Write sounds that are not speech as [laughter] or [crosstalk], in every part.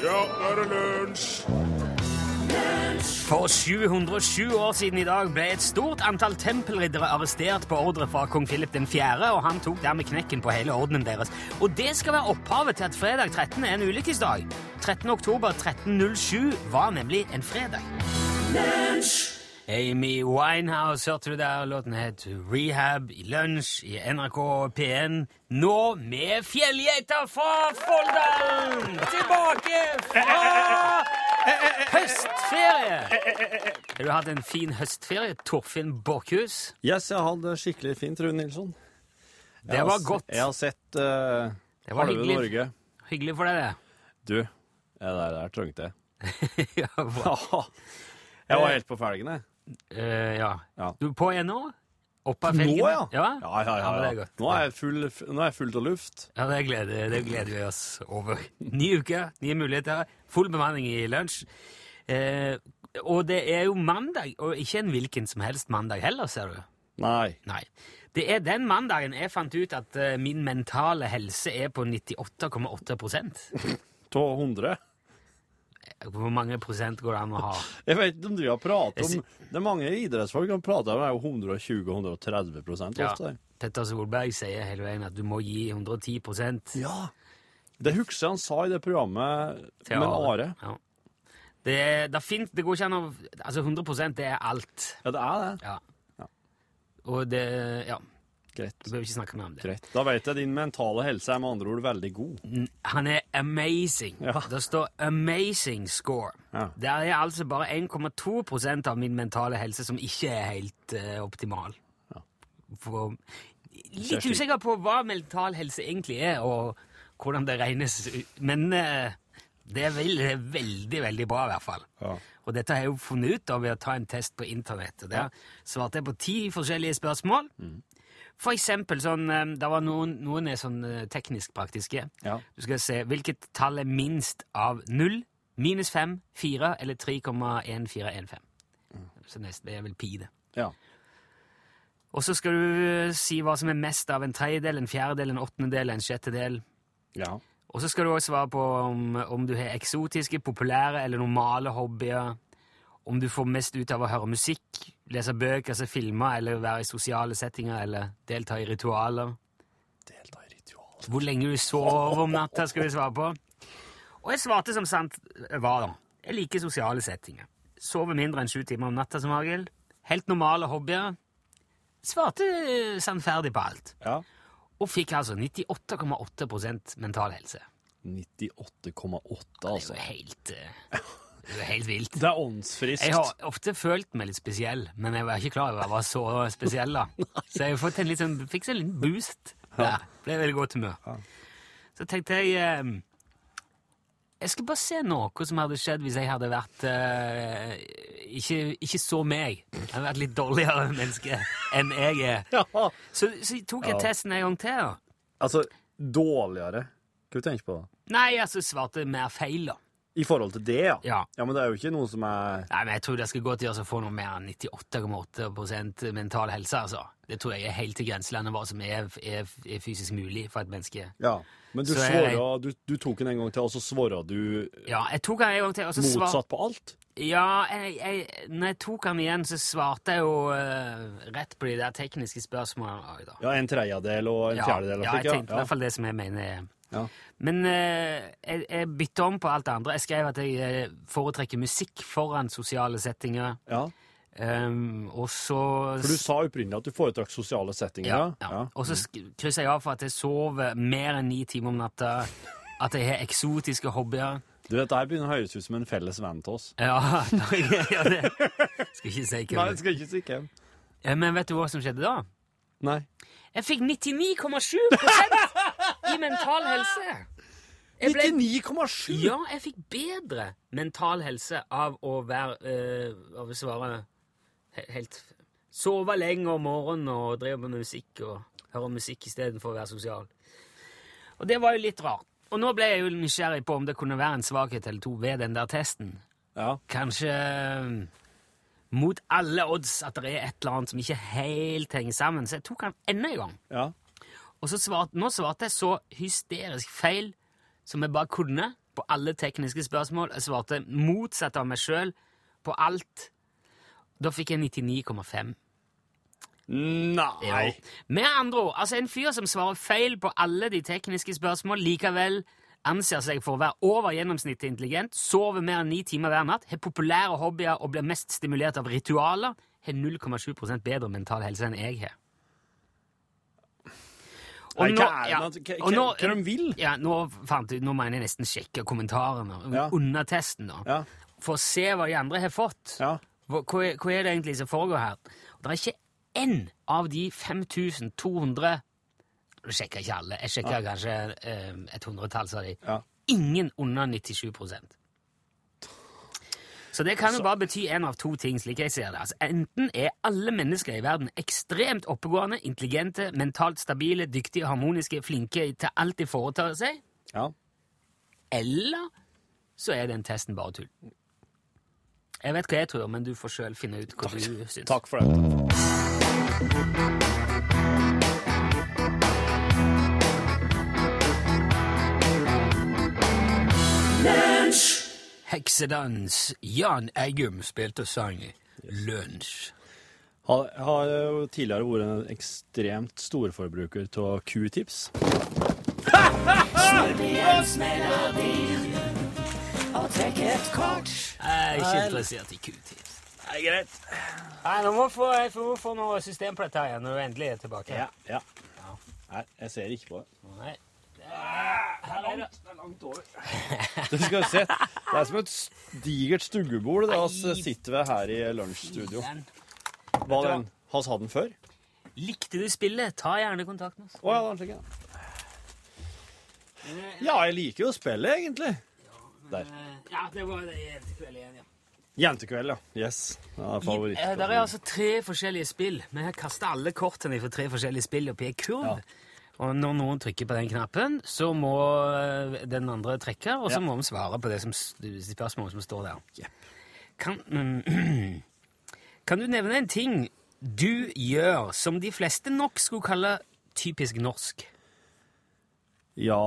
Ja, nå er det lunsj! For 707 år siden i dag ble et stort antall tempelriddere arrestert på ordre fra kong Philip 4., og han tok dermed knekken på hele ordenen deres. Og det skal være opphavet til at fredag 13. er en ulykkesdag. 13. oktober 1307 var nemlig en fredag. Amy Winehouse hørte du der. Låten het Rehab i lunsj i NRK P1. Nå med fjellgeita fra Folldalen! Tilbake fra høstferie! Har du hatt en fin høstferie, Torfinn Borchhus? Yes, jeg har hatt det skikkelig fint, Rune Nilsson. Jeg Det var godt. Jeg har sett uh, halve hyggelig. Norge. Hyggelig for deg, det. Du, det der, der trengte jeg. ja, jeg var helt på felgen, jeg. Eh, ja. Ja. Du er på igjen nå? av felgen? Nå, ja. ja. Ja, ja, ja. men det er godt. Nå er jeg full, nå er jeg fullt av luft. Ja, det gleder, det gleder vi oss over. Ny uke, nye muligheter, full bemanning i lunsj. Eh, og det er jo mandag, og ikke en hvilken som helst mandag heller, ser du. Nei. Nei. Det er den mandagen jeg fant ut at eh, min mentale helse er på 98,8 Av 100. Hvor mange prosent går det an å ha? [laughs] Jeg vet ikke om de har pratet om Det er mange idrettsfolk som prater om det er jo 120-130 prosent Ja. ofte. Petter Solberg sier hele veien at du må gi 110% Ja. Det husker jeg han sa i det programmet med Are. Ja. Det, det, finnes, det går ikke an å Altså 100 det er alt. Ja, det er det. Ja. Ja. Og det Ja, Greit. du behøver ikke snakke mer om det. Greit. Da vet jeg din mentale helse er med andre ord veldig god. Han er amazing. Ja. Det står 'amazing score'. Ja. Det er altså bare 1,2% av min mentale helse som ikke er helt uh, optimal. For, litt usikker på hva mental helse egentlig er, og hvordan det regnes ut. Men uh, det er veldig, det er veldig, veldig bra, i hvert fall. Ja. Og dette har jeg jo funnet ut av ved å ta en test på internett. og Der svarte jeg på ti forskjellige spørsmål. For eksempel sånn eh, Det var noen, noen er sånn eh, teknisk praktiske. Ja. Du skal se hvilket tall er minst av 0, minus 5, 4 eller 3,1415. Så neste det er vel pi, det. ja. Og så skal du eh, si hva som er mest av en tredjedel, en fjerdedel, en åttendedel, en sjettedel. ja. Og så skal du også svare på om, om du har eksotiske, populære eller normale hobbyer. Om du får mest ut av å høre musikk, lese bøker, se filmer, eller være i sosiale settinger, eller delta i ritualer. Delta i ritualer Hvor lenge du sover om natta, skal vi svare på. Og jeg svarte som sant var, da. Jeg liker sosiale settinger. Sover mindre enn sju timer om natta som regel. Helt normale hobbyer. Svarte sannferdig på alt. Ja. Og fikk altså 98,8% mental helse. 98,8, altså. Det er altså. jo helt, eh, [laughs] det er helt vilt. Det er åndsfriskt. Jeg har ofte følt meg litt spesiell, men jeg var ikke klar over at jeg var så spesiell. da. [laughs] Så jeg fått en litt sånn, fikk seg en liten boost der. Ble veldig godt humør. Så tenkte jeg eh, Jeg skal bare se noe som hadde skjedd hvis jeg hadde vært eh, ikke, ikke så meg. Jeg hadde vært litt dårligere menneske enn jeg er. [laughs] Ja. Så, så tok jeg Ja. testen en gang til. da. Altså, dårligere. Hva du tenker på da? Nei, altså svarte mer feil, da. I forhold til det, ja. Ja. Ja, men det er jo ikke noe som er Nei, men Jeg tror det skal gå til å få noe mer enn 98,8% mental helse. altså. Det tror jeg er helt til grenselandet hva som er, er, er fysisk mulig for et menneske. Ja. Men du Så jeg- du, du tok den en gang til, og så svora du Ja, jeg tok den en gang til, og så svar... motsatt på alt? Ja, jeg, jeg, når jeg tok den igjen, så svarte jeg jo uh, rett på de der tekniske spørsmålene. Ja, en tredjedel og en Ja, fjerdedel? ja, jeg tenkte i hvert fall det som jeg mener er Ja. Men eh, jeg, jeg bytta om på alt det andre. Jeg skrev at jeg eh, foretrekker musikk foran sosiale settinger. ja. Um, og så For du sa opprinnelig at du foretrakk sosiale settinger? Ja, ja. Og så krysser jeg av for at jeg sover mer enn ni timer om natta. [laughs] At jeg har eksotiske hobbyer. Du vet, Det her begynner å høres ut som en felles venn til oss. Ja, [laughs] ja det Skal ikke si [laughs] Nei, hvem. jeg skal ikke si hvem. Men vet du hva som skjedde da? Nei. Jeg fikk 99,7% i mental helse! Jeg ble, 99,7! ja, jeg fikk bedre mental helse av å være øh, Av å svare he- helt Sove lenge om morgenen og drive med musikk og høre musikk istedenfor å være sosial. Og det var jo litt rart. Og nå ble jeg jo nysgjerrig på om det kunne være en svakhet eller to ved den der testen. Ja. Kanskje øh, mot alle odds at det er et eller annet som ikke helt henger sammen. Så jeg tok han enda en gang. ja. Og så svart, nå svarte jeg så hysterisk feil som jeg bare kunne. på alle tekniske spørsmål. Jeg svarte motsatt av meg sjøl på alt. Da fikk jeg 99,5. Nei! Med andre ord, altså en fyr som svarer feil på alle de tekniske spørsmål, likevel anser seg for å være over gjennomsnittet intelligent, sover mer enn ni timer hver natt, har populære hobbyer og blir mest stimulert av ritualer, har 0,7 bedre mental helse enn jeg har. Og Nei, nå- hva er det ja, og nå- hva de vil? Ja, nå, fant nå mener jeg nesten sjekke kommentarene Ja. under testen, da. Ja. For å se hva de andre har fått. Ja. Hva, hva, er, hva er det egentlig som foregår her? Og det er ikke én av de 5200 Nå sjekker ikke alle, jeg sjekker kanskje eh, et hundretalls av de. Ja. Ingen under 97% Så det kan jo bare bety en av to ting, slik jeg ser det. Altså, enten er alle mennesker i verden ekstremt oppegående, intelligente, mentalt stabile, dyktige, harmoniske, flinke til alt de foretar seg, ja. eller så er den testen bare tull. Jeg vet hva jeg tror, men du får sjøl finne ut hva du syns. Takk for det. Heksedans. Jan Eggum spilte og sang Lunsj. Har, har jo tidligere vært en ekstremt storforbruker av q-tips. Jeg er ikke interessert i q-tips. Nei, greit. Nei, nå må vi få, jeg få noe system på dette igjen når du endelig er tilbake. Ja, ja. Nei, jeg ser ikke på det. Nei. Her er langt, det. Du skal se, det er som et digert stuggebord. det vi sitter ved her i lunsjstudio. Hva den, Has hatt den før? Likte du spillet? Ta gjerne kontakt med oss. Å ja, tenker jeg. Ja, jeg liker jo spillet, egentlig. Der. Eh, Ja, det var det jentekveld igjen, ja. Jentekveld, ja. Yes. Ja, favoritt. Eh, Der er altså tre forskjellige spill. Vi har kasta alle kortene fra tre forskjellige spill oppi ei kurv. Ja. Og når noen trykker på den knappen, så må eh, den andre trekke, og så Ja. må vi svare på det som, spørsmålet som står der. Yep. Kan, [clears throat] kan du nevne en ting du gjør som de fleste nok skulle kalle typisk norsk? Ja,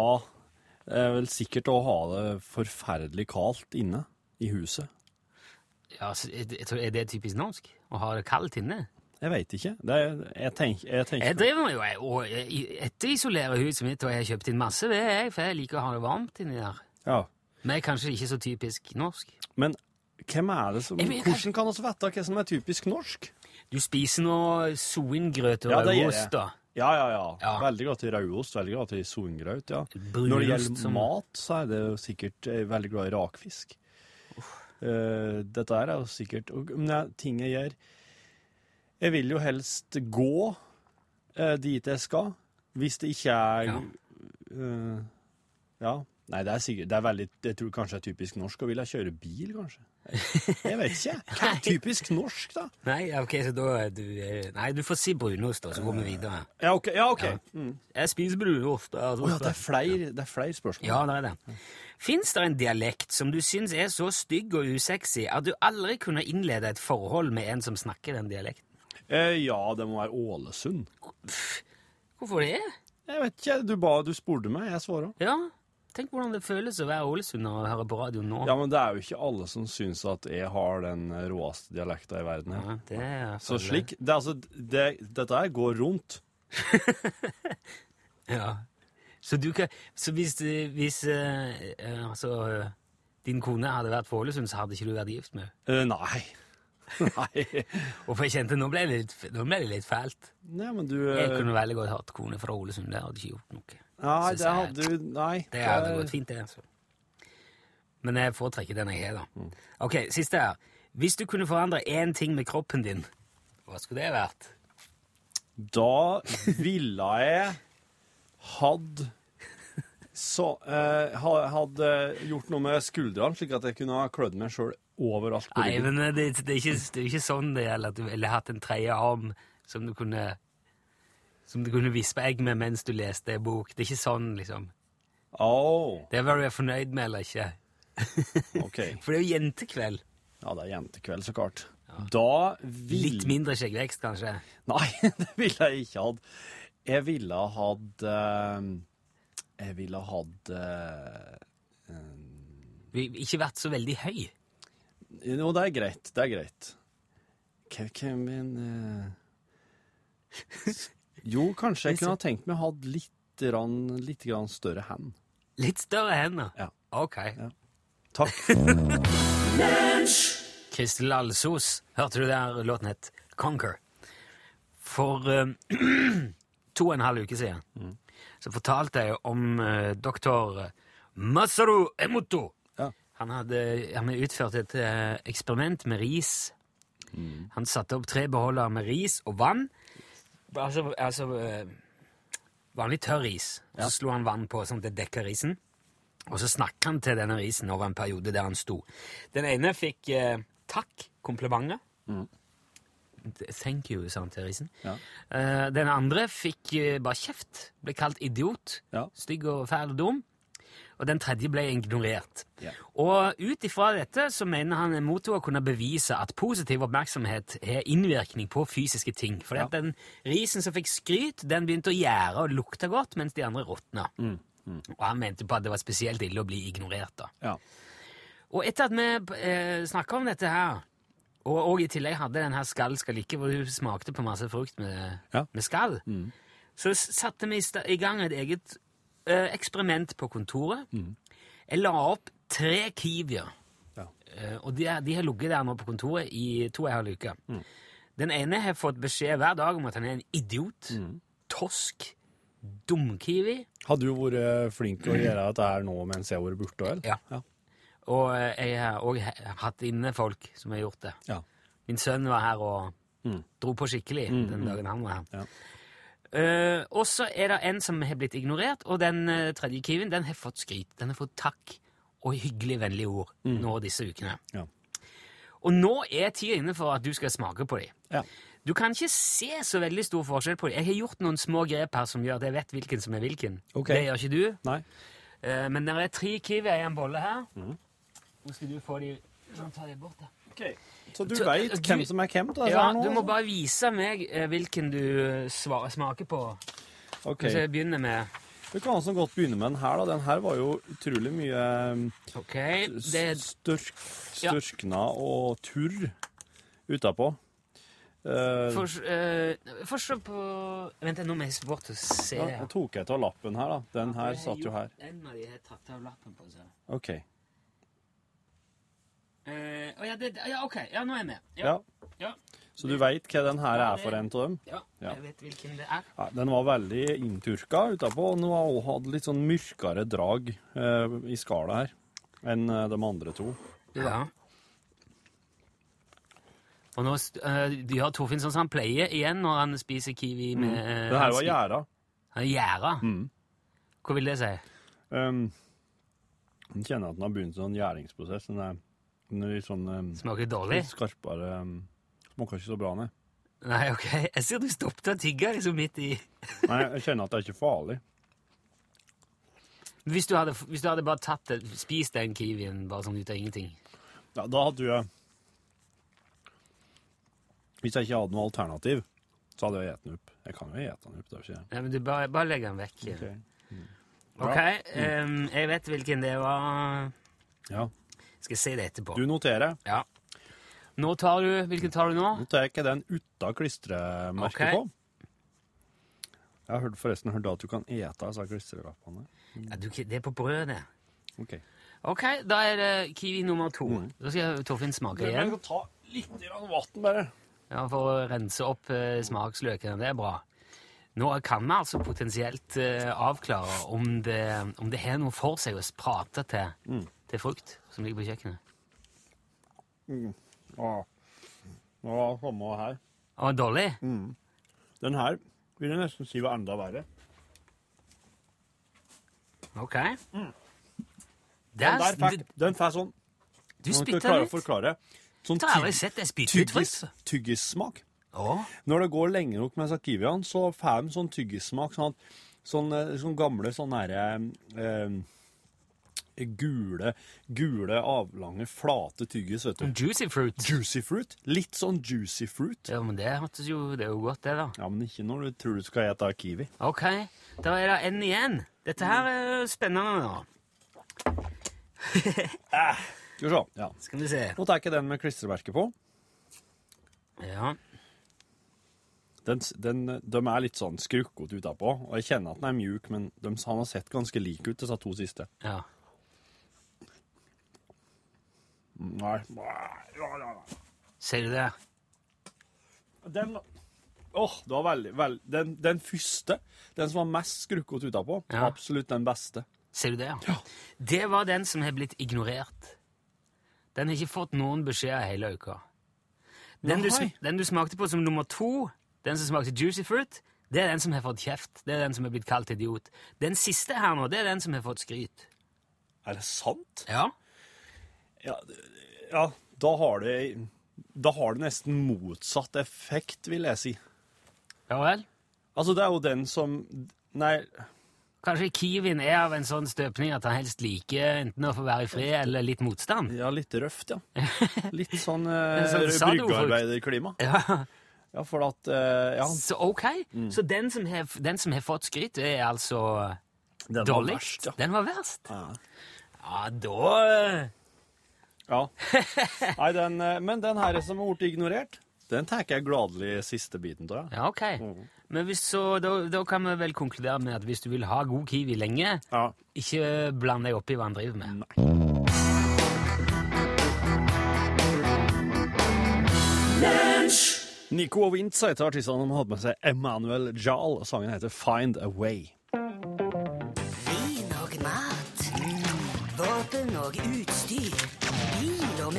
det er vel sikkert å ha det forferdelig kaldt inne i huset. Ja, så tror, Er det typisk norsk? Å ha det kaldt inne? Jeg veit ikke. Det er, jeg tenk, jeg tenker Jeg driver jo og etterisolerer huset mitt, og jeg har kjøpt inn masse ved, jeg, for jeg liker å ha det varmt inni der. Ja. Men er kanskje ikke så typisk norsk. Men hvem er det som Jeg Hvordan kan vi vite hva som er typisk norsk? Du spiser noe soingrøt og Ja, rødost, da. Ja, ja, ja. Ja. Veldig godt i rødost, veldig godt i soingrøt, ja. Brunost Når det gjelder som- mat, så er det jo sikkert er veldig glad i rakfisk. Uh, dette er jo sikkert Men det er ting jeg gjør Jeg vil jo helst gå eh, dit jeg skal, hvis det ikke er Ja. eh, ja. Nei, det er sikkert Det er veldig Jeg tror kanskje det er typisk norsk å ville kjøre bil, kanskje. Jeg vet ikke. [laughs] Hva er typisk norsk, da? Nei, ja, ok, så da er du eh, Nei, du får si brunost, da, så går vi videre. Ja, OK. Ja, ok. Mm. Jeg spiser brunost. Å ja, det er flere, det er flere spørsmål. Ja, det er det. Fins det en dialekt som du syns er så stygg og usexy at du aldri kunne innlede et forhold med en som snakker den dialekten? Eh, ja, det må være Ålesund. Hvorfor det? Jeg vet ikke. Du, ba, du spurte meg, jeg svarer. Ja, Tenk hvordan det føles å være ålesunder og høre på radioen nå. Ja, men det er jo ikke alle som syns at jeg har den råeste dialekta i verden. her. Ja, det er Så slik det, altså, det, Dette her går rundt. [laughs] Ja. Så, du kan, så hvis, hvis eh, eh, altså, din kone hadde vært fra Ålesund, så hadde ikke du vært gift med henne? Uh, nei. [laughs] nei. Og for jeg kjente, nå ble det litt, nå ble det litt fælt. Nei, men du Jeg eh, kunne veldig godt hatt kone fra Ålesund. Det hadde ikke gjort noe. Nei, synes det hadde du Nei. Det hadde gått fint, det. altså. Men jeg foretrekker den jeg har, da. Ok, siste her. Hvis du kunne forandre én ting med kroppen din, hva skulle det vært? Da ville jeg hatt så eh, Hadde gjort noe med skuldrene, slik at jeg kunne ha klødd meg sjøl overalt på Nei, ryggen. men det, det, er ikke, det er ikke sånn det gjelder, at du ville hatt en tredje arm som du kunne som du kunne vispe egg med mens du leste en bok. Det er ikke sånn, liksom. Oh. Det er hva du er fornøyd med eller ikke. [laughs] okay. For det er jo jentekveld. Ja, det er jentekveld, så klart. Da vil Litt mindre skjeggvekst, kanskje. Nei, [laughs] det ville jeg ikke hatt. Jeg ville hatt eh, Jeg ville hatt uh, Ikke vært så veldig høy. Jo, det er greit. Det er greit. Hvem eh, Jo, kanskje jeg kunne ha tenkt meg å ha litt, rann, litt grann større hand. Litt større hender. Ja. Ok. Takk. Kristel Alsos, hørte du der låten het Conquer? For uh, [clears throat] to og en halv uke siden så fortalte jeg om uh, doktor Masaru Emoto. Ja. Han hadde, han hadde utført et uh, eksperiment med ris. Han satte opp tre beholdere med ris og vann. Altså, altså uh, vanlig tørr ris. Ja. så slo han vann på sånn at det dekka risen. Og så snakket han til denne risen over en periode der han sto. Den ene fikk eh, takk, komplimenter. Thank you, sa han til risen. Ja. Uh, den andre fikk uh, bare kjeft. Ble kalt idiot. Ja. Stygg og fæl og dum. Og den tredje ble ignorert. Ja. Og ut ifra dette så mener han en å kunne bevise at positiv oppmerksomhet har innvirkning på fysiske ting. For Ja. den risen som fikk skryt, den begynte å gjære og lukte godt, mens de andre råtna. Mm, Og han mente på at det var spesielt ille å bli ignorert. da. Ja. Og etter at vi eh, snakka om dette her, og, og i tillegg hadde den her skall skal ikke, hvor hun smakte på masse frukt med, Ja. med skall, så satte vi i gang et eget ø, eksperiment på kontoret. Jeg la opp tre kiwier, Ja. eh, og de, de har ligget der nå på kontoret i to og en halv uke. Den ene har fått beskjed hver dag om at han er en idiot, tosk, dumkiwi, Har du vært flink til å gjøre dette her nå mens jeg har vært borte? Ja. ja. Og eh, jeg har òg hatt inne folk som har gjort det. Ja. Min sønn var her og Mm. dro på skikkelig den dagen han var her. Ja. Uh, og så er det en som har blitt ignorert, og den uh, tredje kiwien den har fått skryt. Den har fått takk og hyggelig vennlige ord nå disse ukene. Mm. Ja. Og nå er tida inne for at du skal smake på dem. Ja. Du kan ikke se så veldig stor forskjell på dem. Jeg har gjort noen små grep her som gjør at jeg vet hvilken som er hvilken. Okay. Det gjør ikke du. Nei. Uh, men det er tre kiwier i en bolle her. Mhm. Nå skal du få de Sånn, ta de bort, da. Så du Så, veit du- hvem som er hvem? Da, Ja, du må bare vise meg eh, hvilken du eh, smaker på. Ok. Hvis jeg begynner med Du kan altså godt begynne med den her. da. Den her var jo utrolig mye okay, Det, størk, Ja. og turr utapå. Uh, for, uh, for se på Vent, nå må jeg bort og se. ja, nå tok jeg av lappen her, da. Den her satt jo her. En av de har tatt av lappen på seg. OK. Eh, oh, ja, det, ja, OK. Ja, nå er jeg med. Ja. ja. Så du veit hva den her er for en av dem? ja, Ja. Jeg vet hvilken det er. Ja, den var veldig innturka utapå, og den var også hadde litt sånn mørkere drag eh, i skala her enn eh, de andre to. Ja. Og nå uh, eh, de har Torfinn sånn som han pleier igjen når han spiser kiwi med eh, Det her var spi- gjæra. Han er gjæra? Mm. Hva vil det si? Um, jeg kjenner at den har begynt en sånn gjæringsprosess. Den er, den litt sånn um, Smaker dårlig? litt skarpere. Um, smaker ikke så bra, nei. Nei, ok. Jeg ser du stoppet å tygge liksom midt i Nei, jeg kjenner at det er ikke farlig. Hvis du hadde, hvis du hadde bare tatt det, spist den kiwien bare sånn ut av ingenting Ja, da hadde jeg Hvis jeg ikke hadde noe alternativ, så hadde jeg spist den opp. Jeg kan jo spise den opp, det er ikke. Nei, men du bare, bare legger den vekk. Ok. Ok, um, jeg vet hvilken det var. Ja. Skal jeg si det etterpå. Du noterer. Ja. Nå tar du Hvilken tar du nå? Nå tar jeg ikke den uten klistremerket okay. på. Jeg har forresten hørt at du kan ete disse klistrelappene. Ja, du, det er på brød, det. Ok. Ok, da er det kiwi nummer to. Mm. Da skal Torfinn smake igjen. ta litt vann, bare. Ja, For å rense opp eh, smaksløkene. Det er bra. Nå kan vi altså potensielt eh, avklare om det, om det har noe for seg å prate til, Mm. Til frukt som ligger på kjøkkenet. Ja. Ja, samme her. Det var dårlig? Den her vil jeg nesten si var enda verre. Ok. Den er, der fikk, den får sånn du spytta ut. Sånn ut tyggis, tyggissmak. Å, Når det går lenge nok med sakiviaen, så får de sånn tyggissmak. Sånn, sånn, eh, sånn gamle sånn derre eh, gule, gule, avlange, flate tyggis, vet du. juicy fruit. Juicy fruit. Litt sånn juicy fruit. Ja, men det jo Det er jo godt, det, da. Ja, men ikke når du tror du skal ete kiwi. Ok, da er det en igjen. Dette her er spennende nå. Eh, [laughs] Skal vi se. Ja. Skal vi se. Nå tar jeg den med klistremerket på. Ja. Den, den, de er litt sånn skrukkete utapå, og jeg kjenner at den er mjuk, men de, han har sett ganske lik ut, disse to siste. ja. Nei. Ser du det? Den Åh, det var veldig, veldig den, den første, den som var mest skrukkete utapå, Ja. absolutt den beste. Ser du det? Ja. Det var den som har blitt ignorert. Den har ikke fått noen beskjeder hele uka. Den du, den du smakte på som nummer to, den som smakte juicy fruit, det er den som har fått kjeft. Det er den som har blitt kalt idiot. Den siste her nå, det er den som har fått skryt. Er det sant? Ja. Ja, det- ja da har det Da har det nesten motsatt effekt, vil jeg si. Ja vel? Altså, det er jo den som Nei, Kanskje kiwien er av en sånn støpning at han helst liker enten å få være i fred eller litt motstand? ja, litt røft, ja. [laughs] Litt sånn, En sånn eh, bryggearbeiderklima. Ja, Ja, for at eh, Ja, Så ok. Mm. Så den som, har, den som har fått skryt, er altså den var dårligst? verst, ja. Den var verst? Ja. Ja, da Ja. Nei, den, eh, men den her som har blitt ignorert, den tar jeg gladelig siste biten av. Ja. ok. Mm. Men hvis så, da, da kan vi vel konkludere med at hvis du vil ha god kiwi lenge, Ja. ikke bland deg opp i hva han driver med. Nico og Wintz heter artistene som hadde med seg Emmanuel Jahl, og Sangen heter Find a Way.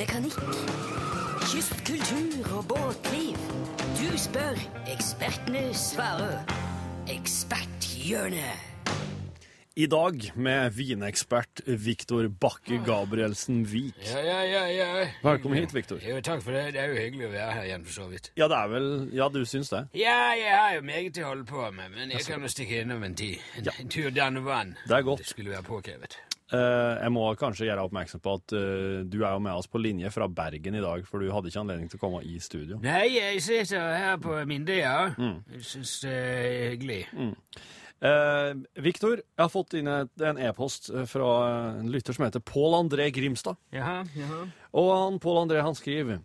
Mekanikk. Kystkultur og båtliv. Du spør, ekspertene svarer. Eksperthjørnet. I dag med vinekspert Viktor Bakke Gabrielsen Vik. Ja, ja, ja, ja. Velkommen hit, Viktor. Jo, takk for det. Det er jo hyggelig å være her igjen, for så vidt. Ja, det er vel Ja, du syns det? Ja, jeg har jo meget å holde på med, men jeg kan jo stikke innom en tid. En, ja. tur danne vann. Det er godt. Det skulle være påkrevet. Eh, jeg må kanskje gjøre oppmerksom på at eh, du er jo med oss på linje fra Bergen i dag, for du hadde ikke anledning til å komme i studio. Nei, jeg sitter her på Mindøya. Mm. Jeg syns det er hyggelig. Eh, Viktor, jeg har fått inn en e-post eh, fra en lytter som heter Pål André Grimstad. Jaha, jaha. Og han, Pål André han skriver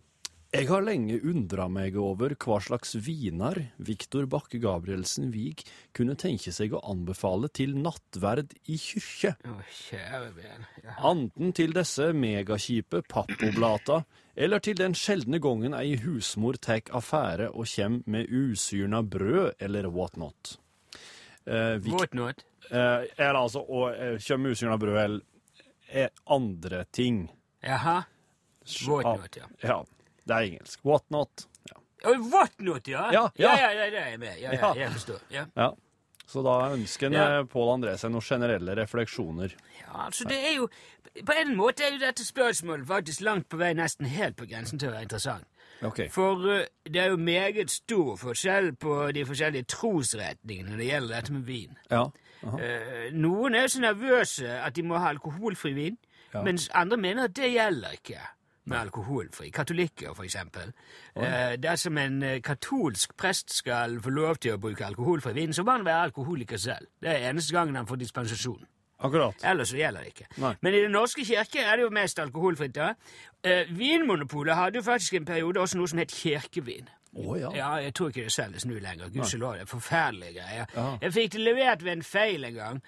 Jeg har lenge undra meg over hva slags viner Viktor Bakke Gabrielsen Vig kunne tenke seg å anbefale til nattverd i kyrkje. Anten til disse megakjipe pappoblata, eller til den sjeldne gangen ei husmor tek affære og kjem med usyrna brød eller whatnot. Eh, Vik, What eh, eller altså, og eh, kjem med usyrna brød eller eh, andre ting. Jaha. Whatnot, Ja. ja. Ja, det er engelsk. Whatnot. Ja. Å, what not, ja? Ja, ja. ja, ja, det er jeg med. Ja, ja, Ja. jeg forstår. Ja. ja. Så da ønsker Ja. eh, Pål André seg noen generelle refleksjoner. Ja, altså det er jo På en måte er jo dette spørsmålet faktisk langt på vei nesten helt på grensen til å være interessant. Okay. For uh, det er jo meget stor forskjell på de forskjellige trosretningene når det gjelder dette med vin. Ja. Uh, noen er jo så nervøse at de må ha alkoholfri vin, Ja. mens andre mener at det gjelder ikke med alkoholfri. Katolikker, for eksempel. Eh, dersom en eh, katolsk prest skal få lov til å bruke alkoholfri vin, så må han være alkoholiker selv. Det er eneste gangen han får dispensasjon. Akkurat. Ellers så gjelder det ikke. Nei. Men i Den norske kirke er det jo mest alkoholfritt. da. Eh, Vinmonopolet hadde jo faktisk en periode også noe som het kirkevin. Å ja. Ja, jeg tror ikke det selges nå lenger. Gudskjelov, det er forferdelige greier. Ja. Jeg fikk det levert ved en feil en gang.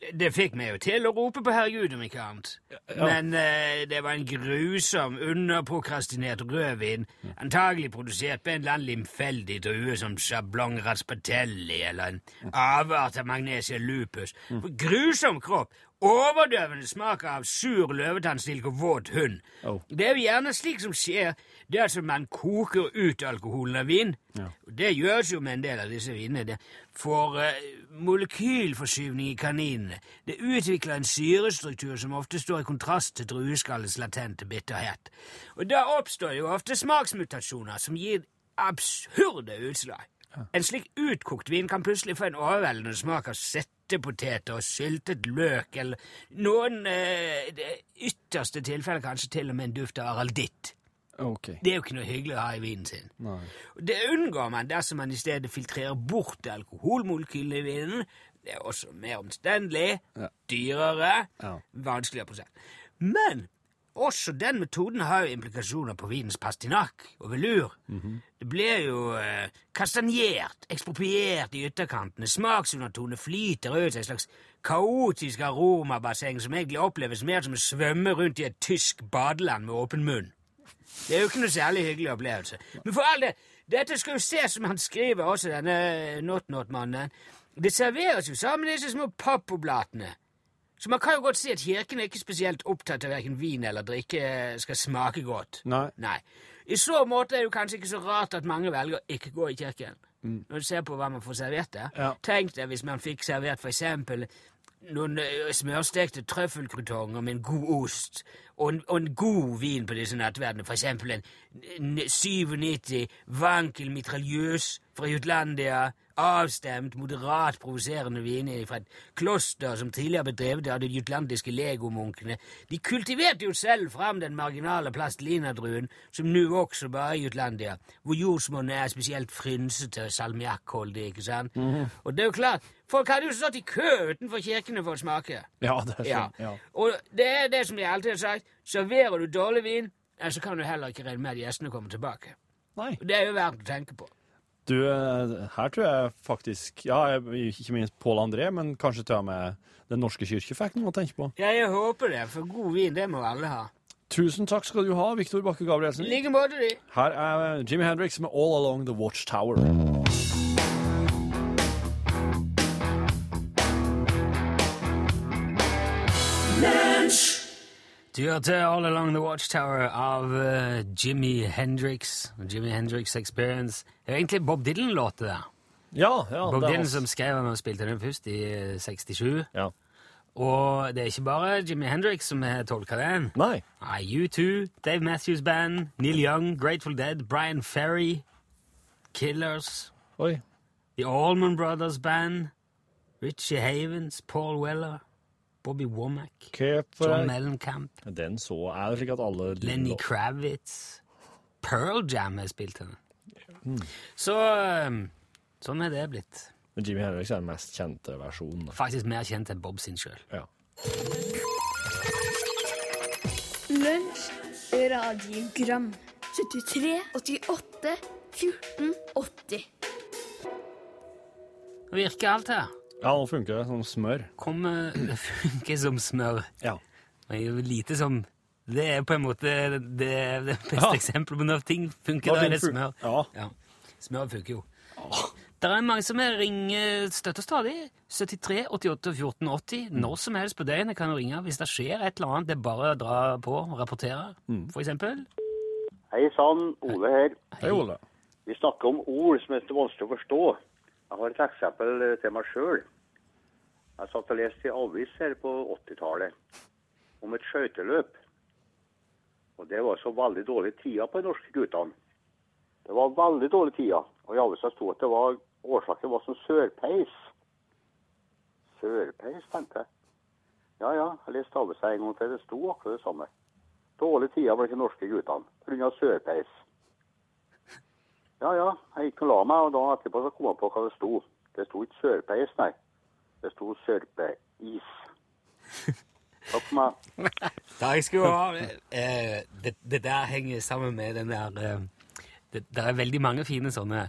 Det fikk meg jo til å rope på herregud, om ikke annet. Men eh, det var en grusom, underprokrastinert rødvin, antagelig produsert på en eller annen limfeldig drue som Sablong raspatelli eller en avart av magnesia lupus. Grusom kropp! Overdøvende smak av sur løvetannstilk og våt hund. Oh. Det er jo gjerne slik som skjer dersom man koker ut alkoholen av vin. Ja. Det gjøres jo med en del av disse vinene. For får eh, molekylforskyvning i kaninene. Det utvikler en syrestruktur som ofte står i kontrast til drueskallets latente bitterhet. Og da oppstår jo ofte smaksmutasjoner som gir absurde utslag. En slik utkokt vin kan plutselig få en overveldende smak av settepoteter og syltet løk, eller noen eh, ytterste tilfeller kanskje til og med en duft av aralditt. Ok. Det er jo ikke noe hyggelig å ha i vinen sin. Nei. Det unngår man dersom man i stedet filtrerer bort alkoholmolekylene i vinen. Det er også mer omstendelig, Ja. dyrere, Ja. vanskeligere prosent. Men også den metoden har jo implikasjoner på vinens pastinakk og velur. Det blir jo eh, kastanjert, ekspropriert i ytterkantene. Smaksundertonene flyter ut et slags kaotisk aromabasseng som egentlig oppleves mer som å svømme rundt i et tysk badeland med åpen munn. Det er jo ikke noe særlig hyggelig opplevelse. Men for all del, dette skal jo ses som han skriver også, denne Not-Not-mannen. Det serveres jo sammen med disse små pappoblatene. Så man kan jo godt si at kirken er ikke spesielt opptatt av hverken vin eller drikke skal smake godt. Nei. Nei. I så måte er det jo kanskje ikke så rart at mange velger å ikke gå i kirken. Når du ser på hva man får servert der. Ja. Tenk deg hvis man fikk servert for eksempel noen eh, smørstekte trøffelkrutonger med en god ost, og en, og en god vin på disse nattverdene, for eksempel en, en 97 Wankel mitraljøs fra Jutlandia, avstemt, moderat provoserende viner fra et kloster som tidligere ble drevet av de jutlandiske legomunkene. De kultiverte jo selv fram den marginale plastelinadruen som nå også bare i Jutlandia, hvor jordsmonnet er spesielt frynsete salmiakkholdig, ikke sant? Og det er jo klart, folk hadde jo stått i kø utenfor kirkene for å smake. Ja, det er Ja. sånn. Ja. Og det er det som jeg alltid har sagt, serverer du dårlig vin, så kan du heller ikke regne med at gjestene kommer tilbake. Nei. Det er jo verdt å tenke på. Du, eh, her tror jeg faktisk Ja, ikke minst Pål André, men kanskje til og med Den norske kirke fikk noe å tenke på. Ja, jeg håper det, for god vin, det må alle ha. Tusen takk skal du ha, Viktor Bakke I Gabrielsen. like måte, de. Her er Jimmy Hendrix med All Along The Watchtower. Du hørte All Along the Watchtower av uh, Jimmy Hendrix. Jimmy Hendrix Experience. Det er egentlig Bob Dylan-låt, det der. Ja, ja. Bob Dylan som skrev den og spilte den først i eh, 67. Ja. Og det er ikke bare Jimmy Hendrix som har tolka den. Nei. Nei, U2, Dave Matthews Band, Neil Young, Grateful Dead, Brian Ferry, Killers, Oi. The Allman Brothers Band, Richie Havens, Paul Weller, Bobby Womack, John Mellencamp, Den så er det slik at alle Lenny Kravitz, Pearl Jam har spilt henne. Mm. Så um, sånn er det blitt. Men Jimmy Henrik er den mest kjente versjonen. da. Faktisk mer kjent enn Bob sin sjøl. Ja. Lunsj, radiogram 73, 88, 14, 80 virker alt her. Ja, nå funker det som smør. Kommer Det [laughs] funker som smør. Ja. Det er jo lite som Det er på en måte det, det beste Ja. eksempelet på når ting funker. Da er det smør. Ja. Ja. Smør funker jo. Det er mange som ringer støtter stadig. 73 88 14 80. Når som helst på døgnet kan du ringe hvis det skjer et eller annet. Det er bare å dra på og rapportere, for eksempel. Hei sann, Ole her. Hei, Ole. Vi snakker om ord som er så vanskelig å forstå. Jeg har et eksempel eh, til meg sjøl. Jeg satt og leste i avis her på 80-tallet om et skøyteløp. Og det var så veldig dårlige tider på de norske guttene. Det var veldig dårlige tider. Og i avisa sto at det var årsaken var som sørpeis. Sørpeis, tenkte jeg. Ja ja, jeg leste avisa en gang til. Det sto akkurat det samme. Dårlige tider blant de norske guttene pga. sørpeis. Ja ja, jeg gikk og la meg, og da etterpå så kom jeg på hva det sto. Det sto ikke sørpeis, nei. Det sto sørpeis. Takk for meg. [laughs] Takk skal du ha. Eh, det, det der henger sammen med den der eh, det, det er veldig mange fine sånne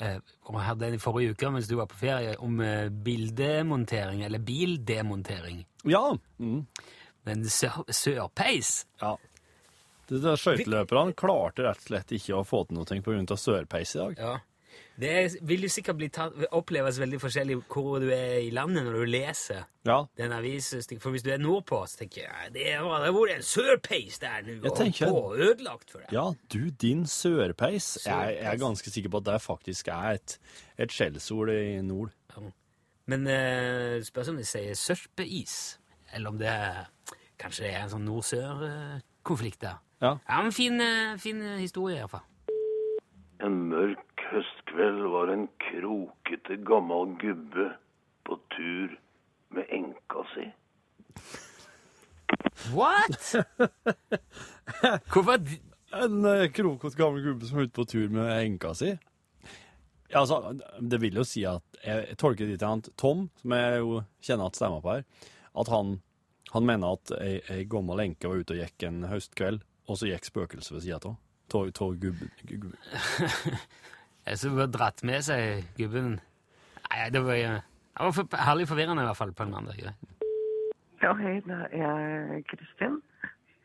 eh, og Jeg hadde en i forrige uke mens du var på ferie, om eh, bildemontering, eller bildemontering. Ja. Mm. Men sør, sørpeis ja. Skøyteløperne klarte rett og slett ikke å få til noe pga. sørpeis i dag. Ja. Det er- vil jo sikkert tatt, oppleves veldig forskjellig hvor du er i landet når du leser Ja. den avisen. For hvis du er nordpå, så tenker jeg det det er en sørpeis der nå, og tenker- på, ødelagt for deg. Ja, du, din sørpeis. Jeg, jeg er ganske sikker på at det faktisk er et, et skjellsord i nord. Men uh, spørs om de sier sørpeis, eller om det er, kanskje det er en sånn nord-sør-konflikt der. Ja. Ja, en fin, eh, fin eh, historie i hvert fall. En mørk høstkveld var en krokete, gammel gubbe på tur med enka si. What? Hvorfor? d- En uh, krokete gammel gubbe som er ute på tur med enka si. Ja, altså, det vil jo si at Jeg, jeg tolker det dit til han Tom, som jeg jo kjenner at stemmer på her, at han Han mener at ei, ei gammel enke var ute og gikk en høstkveld, og så gikk spøkelset ved sida av. Av gubben. gubben. [laughs] Jeg så bare dratt med seg gubben. Nei, det var, det var for, herlig forvirrende i hvert fall på en mandag. ja. Hei, det er Kristin.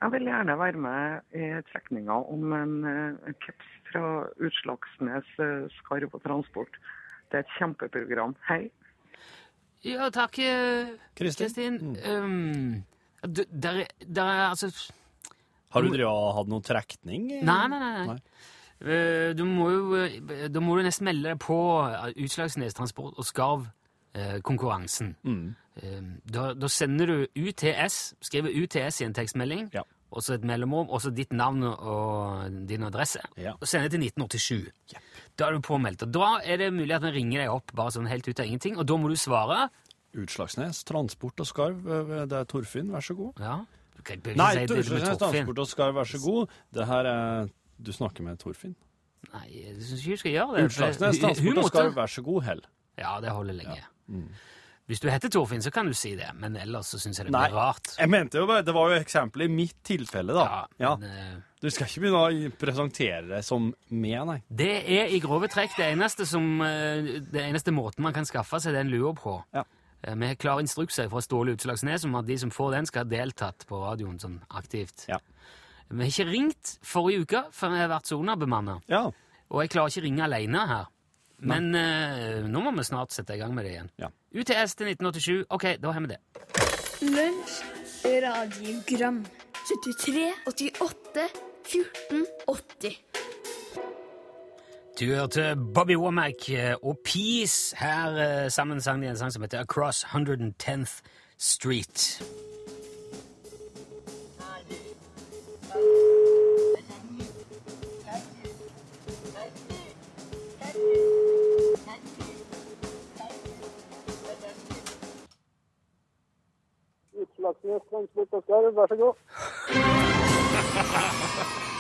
Jeg vil gjerne være med i trekninga om en uh, caps fra Utslagsnes eh, Skarv og Transport. Det er et kjempeprogram. Hei. Ja, takk, eh, Kristin. Mm. Um, der, er- der er altså Har du drevet og hatt noen trekning? Nei, nei, nei. nei. Eh, Du må jo eh, Da må du nesten melde deg på eh, Utslagsnes Transport og Skarv-konkurransen. Mm. Da, da sender du UTS, skriver UTS i en tekstmelding, Ja. og så et mellomrom, og så ditt navn og din adresse, Ja. og sender til 1987. Da er du påmeldt. Og da er det mulig at vi ringer deg opp bare sånn helt ut av ingenting, og da må du svare. Utslagsnes, Transport og Skarv. Det er Torfinn, vær så god. Ja. Du Nei, Torfinn. Transport og Skar, vær så god. Det her er Du snakker med Torfinn. Nei, jeg syns ikke du skal gjøre det. Utslagsnes, hun og Skar, vær så god, hell. Ja, det holder lenge. Hvis du heter Torfinn, så kan du si det, men ellers så syns jeg det Nei, blir rart. jeg mente jo bare, det var jo eksempelet i mitt tilfelle, da. Ja. men, eh, Du skal ikke begynne å presentere deg som meg, nei. Det er i grove trekk det eneste, som, eh, det eneste måten man kan skaffe seg den lua på. Ja. Eh, Vi har klare instrukser fra Ståle Utslagsnes om at de som får den, skal ha deltatt på radioen sånn aktivt. Ja. Vi har ikke ringt forrige uke, for vi har vært sonabemanna. Ja. Og jeg klarer ikke å ringe alene her. Men uh, nå må vi snart sette i gang med det igjen. Ja. UTS til 1987. Ok, da har vi det. Lunsj, radiogram 73, 88, 14, 80 Du hørte Bobby Womack eh, og Peace. Her eh, sammen sang de en sang som heter Across 110th Street. Utslagsnes Transport og Skarv, vær så god. [laughs]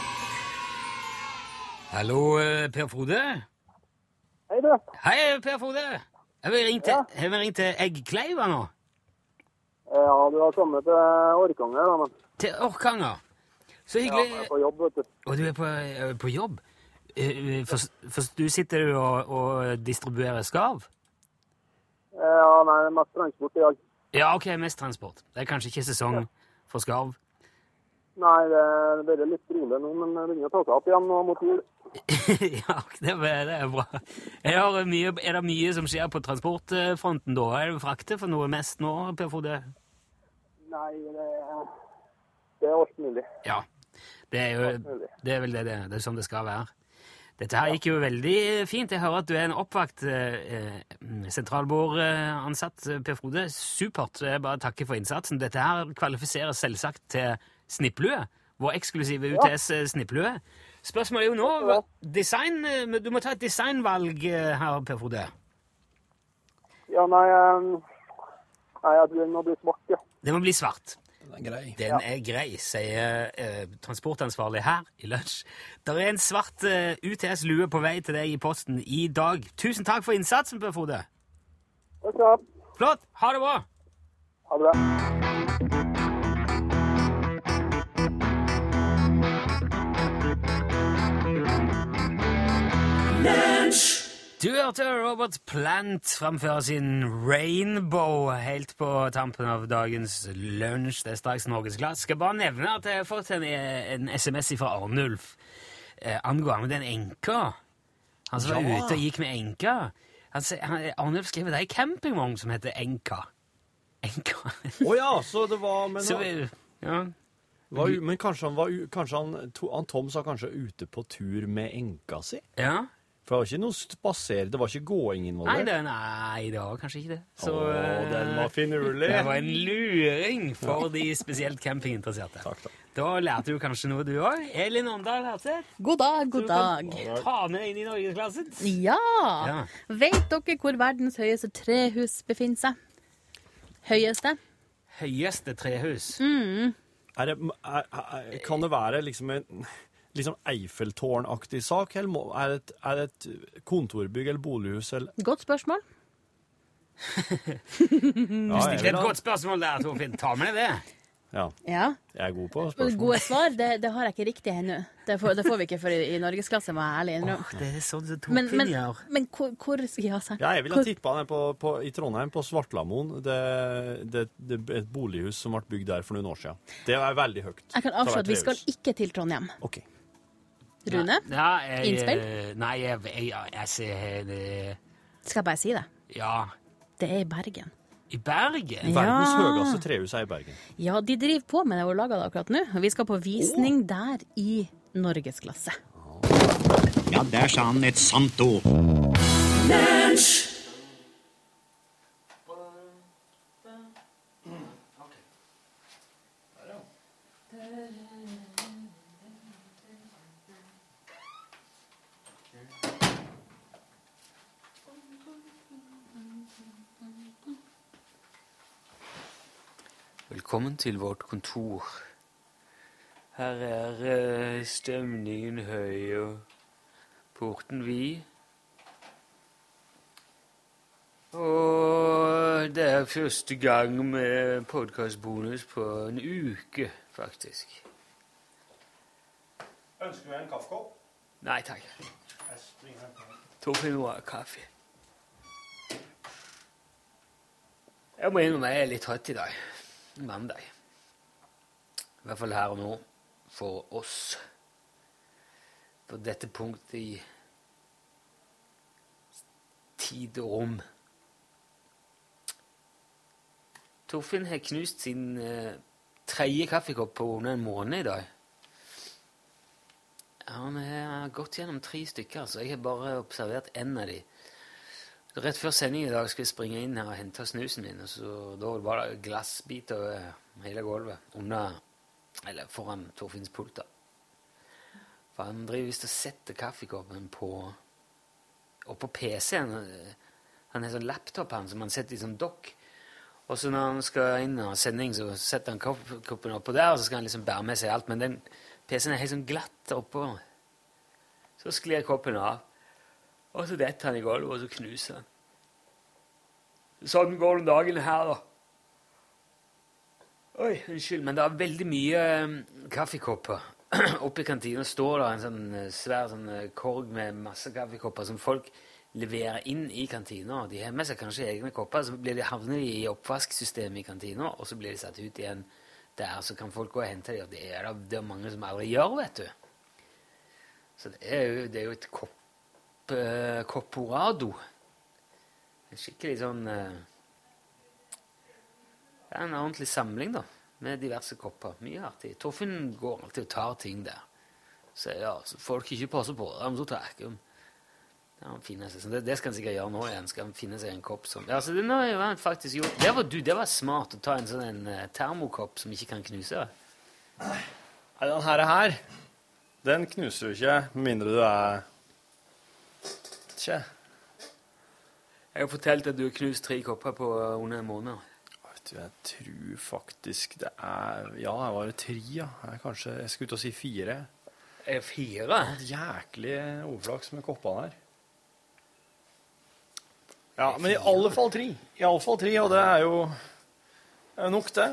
Hallo, eh, Per Frode? Hei, du. Hei, Per Frode! Har vi ringt til, ja. ringt til Eggkleiva nå? Ja, du har kommet til Orkanger, da, men Til Orkanger? Så ja, jeg er på jobb, vet du. Og du er på, eh, på jobb? Eh, For, for du sitter og, og distribuerer skarv? Ja, nei, mest transport i dag. Ja, ok, mest transport. Det er kanskje ikke sesong for skarv? Nei, det er bare litt rolig nå, men det begynner å ta seg opp igjen nå mot jul. [laughs] ja, det er, det er bra. Er det, mye, er det mye som skjer på transportfronten da? Er det frakter for noe mest nå, Per Frode? Nei, det er, det er alt mulig. Ja. Det er jo det er vel det, det, det er sånn det skal være. Dette her gikk jo veldig fint. Jeg hører at du er en oppvakt eh, sentralbordansatt, Per Frode. Supert. Jeg bare takker for innsatsen. Dette her kvalifiserer selvsagt til snipplue. Vår eksklusive UTS-snipplue. Spørsmålet er jo nå design, eh, Du må ta et designvalg eh, her, Per Frode. Ja, nei, eh, nei den må bli svart, ja. Det må bli svart. Den er grei. Den er grei, sier eh, transportansvarlig her i lunsj. Der er en svart eh, UTS-lue på vei til deg i posten i dag. Tusen takk for innsatsen, Per Frode. Takk skal du ha. Flott. Ha det bra. Ha det bra. Du hørte Robert Plant framføre sin Rainbow helt på tampen av dagens lunsj. Det er straks Norgesglass. Skal bare nevne at jeg har fått en, en SMS fra Arnulf eh, angående den enka. Han som var ute og gikk med enka. Han, han, Arnulf skriver det er en campingvogn som heter Enka. Enka. Å ja, så det var Men, Så ja. var, men kanskje, han, var, kanskje han, han Tom sa kanskje ute på tur med enka si? ja. For det var ikke noe spaser, det var ikke gåing involvert. Nei, nei, det var kanskje ikke det. Så, Å, den var finurlig. Det var en luring for de spesielt campinginteresserte. Takk, takk. Da lærte du kanskje noe, du òg. Elin Åndal Hatseth. God dag, god dag. Ta med deg inn i norgesklassen. Ja. Ja. Vet dere hvor verdens høyeste trehus befinner seg? Høyeste? Høyeste trehus. Er det, er, er, kan det være liksom en liksom Eiffeltårnaktig sak? Eller må, er, det et, er det et kontorbygg eller bolighus? Eller? Godt spørsmål. [laughs] du Stilte et godt spørsmål der, Torfinn. Ta med deg det. Ja. Ja. Jeg er god på spørsmål. Gode svar, det, det har jeg ikke riktig ennå. Det, får- det får vi ikke før i, i norgesklasse, må jeg ærlig innrømme. Det er sånn som Torfinn men, gjør. men hvor, hvor Ja. Ja, jeg ville ha tippa den på, på, i Trondheim, på Svartlamoen. Det, det, det et bolighus som ble bygd der for noen år siden. Det er veldig høyt. Jeg kan avslå at vi skal ikke til Trondheim. OK. Rune, Ja, jeg, Innspill? Nei, jeg, jeg, jeg, jeg ser det skal jeg bare si det? Ja. Det er i Bergen. I Bergen? Verdens Ja. høyeste trehus er i Bergen. Ja, de driver på med det og lager det akkurat nå. Og vi skal på visning der i norgesklasse. Ja, der sa han et sant ord. Velkommen til vårt kontor. Her er eh, stemningen høy og porten vid. Og det er første gang med podkastbonus på en uke, faktisk. Ønsker du en kaffekopp? Nei takk. Torfinn ha kaffe. Jeg må innrømme jeg er litt trøtt i dag. Mandag. I hvert fall her og nå. For oss. På dette punktet i tid og rom. Torfinn har knust sin eh, tredje kaffekopp på under en måned i dag. Han har gått gjennom tre stykker, så jeg har bare observert én av de. Rett før sending i dag skulle jeg springe inn her og hente snusen min, og så da var det glassbiter over hele gulvet under, eller foran Torfinns pult. da. For han driver visst og setter kaffekoppen på oppå PC-en. Han har sånn laptop han, som han setter i sånn dokk. Og så når han skal inn og sending, så setter han kopp- koppen oppå der, og så skal han liksom bære med seg alt. Men den PC-en er helt sånn glatt oppå. Så sklir koppen av. Og så detter han i gulvet, og så knuser han. Sånn går det dagen her, da. Oi, unnskyld, men det er veldig mye eh, kaffekopper. [clears throat] Oppe i kantina står det en sånn eh, svær sånn eh, korg med masse kaffekopper som folk leverer inn i kantina. De har med seg kanskje egne kopper, så blir de havner de i oppvasksystemet i kantina, og så blir de satt ut igjen der, så kan folk gå og hente dem. Og det er det, mange som aldri gjør, vet du. Så det er jo, det er jo et kopp, eh, kopporado. En skikkelig sånn eh, Det er en ordentlig samling, da, med diverse kopper. Mye artig. Torfinn går alltid og tar ting der. Så ja, så folk ikke passer på dem, så tar jeg så det, det skal han sikkert gjøre nå igjen. Skal han finne seg en kopp som Ja, det, nå Det var, du, det var smart å ta en sånn en, eh, termokopp som ikke kan knuse. Nei, den her den knuser jo ikke med mindre du er Tje. Jeg har fortalt at du har knust tre kopper på eh, under en måned. Vet du, jeg tror faktisk det er Ja, det var tre, ja. Kanskje, jeg skulle ut og si fire. Er det fire? Jæklig overflaks med koppene her. Ja, men i alle fall tre. I alle fall tre, og det er jo er nok, det.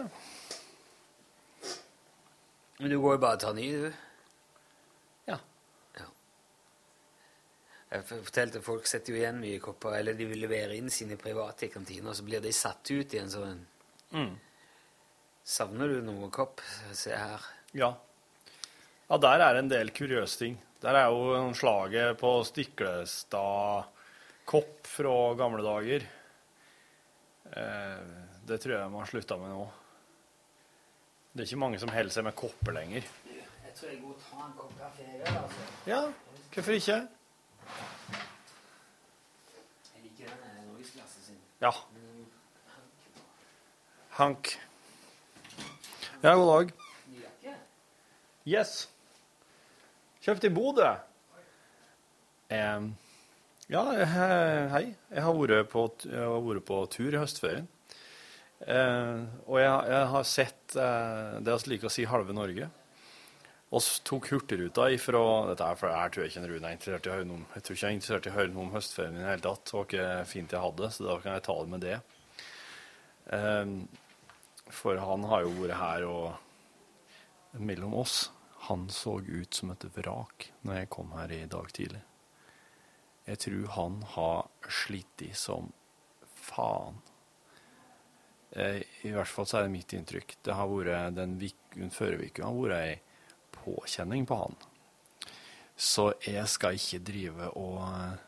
Men du går jo bare og tar ny, du. Ja. ja. Jeg fortalte at folk setter jo igjen mye kopper, eller de vil levere inn sine private i kantina, og så blir de satt ut i en sånn Mm. Savner du noe kopp? Se her. Ja. Ja, der er en del kuriøse ting. Der er jo en slaget på Stiklestad kopp fra gamle dager. Eh, det tror jeg man har slutta med nå. Det er ikke mange som holder seg med kopper lenger. Jeg tror jeg går og tar en kopp kaffe, altså. Ja, hvorfor ikke? Jeg liker den norgesklassen sin. Ja. Hank. Ja, god dag. Yes. Kjøpt i Bodø. Ja, hei. Jeg har vært på, vært på tur i høstferien. Og jeg, jeg har sett eh, det vi liker å si halve Norge. Vi tok Hurtigruta ifra Dette er for Jeg tror ikke Rune er interessert i å høre noe om. Jeg tror ikke jeg er interessert i å høre noe om høstferien i det hele tatt. Det var ikke fint jeg hadde, så da kan jeg ta det med det. Um, For han har jo vært her og mellom oss. Han så ut som et vrak når jeg kom her i dag tidlig. Jeg tror han har slitt som faen. Eh, I hvert fall så er det mitt inntrykk. Det har vært den førre uka har vært ei påkjenning på han. Så jeg skal ikke drive og eh,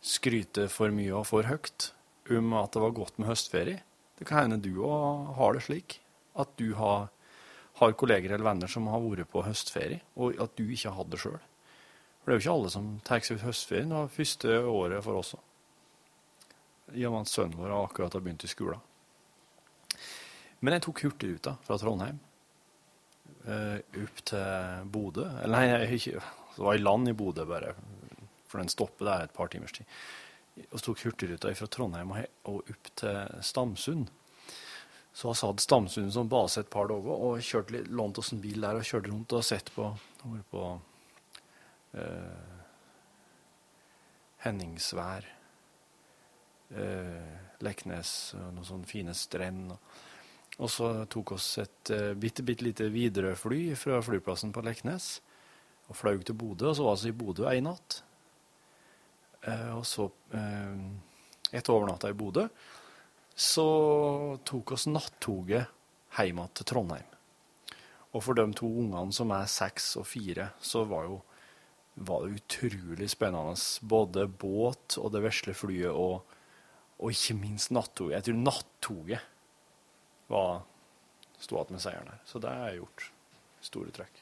skryte for mye og for høyt om at det var godt med høstferie. Det kan hende du òg har det slik. At du har, har kolleger eller venner som har vært på høstferie, og at du ikke har hatt det sjøl. For det er jo ikke alle som tar seg ut høstferien. Det første året for oss òg. I og med at sønnen vår akkurat har begynt i skolen. Men jeg tok Hurtigruta fra Trondheim opp til Bodø. Eller nei, jeg, det var i land i Bodø bare, for den stopper der et par timers tid. Og tok Hurtigruta fra Trondheim og, opp til Stamsund. Så vi hadde Stamsund som base et par dager, og kjørte litt, lånte oss en bil der og kjørte rundt og sett på, på eh, Henningsvær, eh, Leknes noen sånne fine strender. Og så tok oss et uh, bitte, bitte lite Widerøe-fly fra flyplassen på Leknes og fløy til Bodø, og så var vi i Bodø en natt. Uh, og så, uh, etter overnatta i Bodø, så tok oss nattoget hjem til Trondheim. Og for de to ungene som er seks og fire, så var jo var det utrolig spennende. Både båt og det vesle flyet, og, og ikke minst nattoget. Jeg tror nattoget var sto igjen med seieren her. Så det jeg gjort. Store trekk.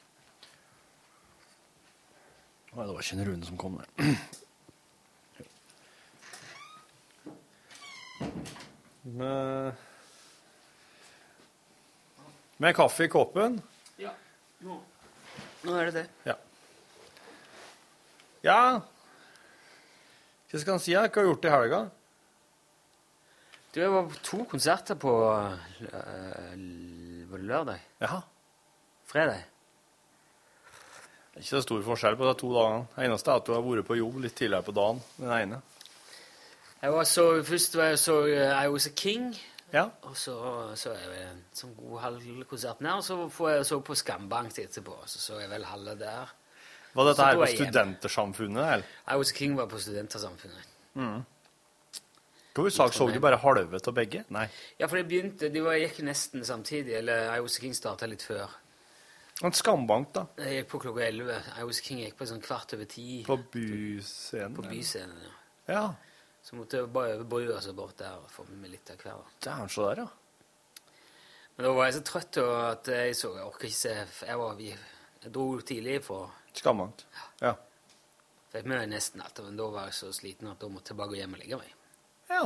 Nei, det var ikke en Rune som kom det. Med, med kaffe i koppen. Ja, nå, nå er det det. Ja. Ja Hva skal han si? Hva har du gjort i helga? Du, jeg var på to konserter på øh, Var det lørdag? Ja. Fredag? Det er ikke så stor forskjell på de to dagene. Det eneste er at du har vært på jobb litt tidligere på dagen. Den ene. Jeg var så, først var jeg så uh, I Was A King. Ja. Og så så jeg en sånn god halv konsert der. Og så får jeg så på Skambank etterpå. Så så jeg vel halve der. Var dette her på. Studentersamfunnet? eller? I Was A King var på Studentersamfunnet. Mm. Hvor sak så du bare halve av begge? Nei. Ja, for det begynte De var, gikk nesten samtidig. Eller IOC King starta litt før. En skambank, da. Jeg gikk på klokka elleve. IOC King gikk på sånn kvart over ti. På byscenen? På byscenen, ja. Ja. Så måtte jeg bare over brua altså, bort der og få med meg litt av hver. Dæven, så der, ja. Men da var jeg så trøtt at jeg så Jeg orker ikke se Jeg, var, jeg dro tidlig på Skambank. Ja. Fikk med nesten alt, men da var jeg så sliten at da måtte jeg bare gå hjem og legge meg. Ja.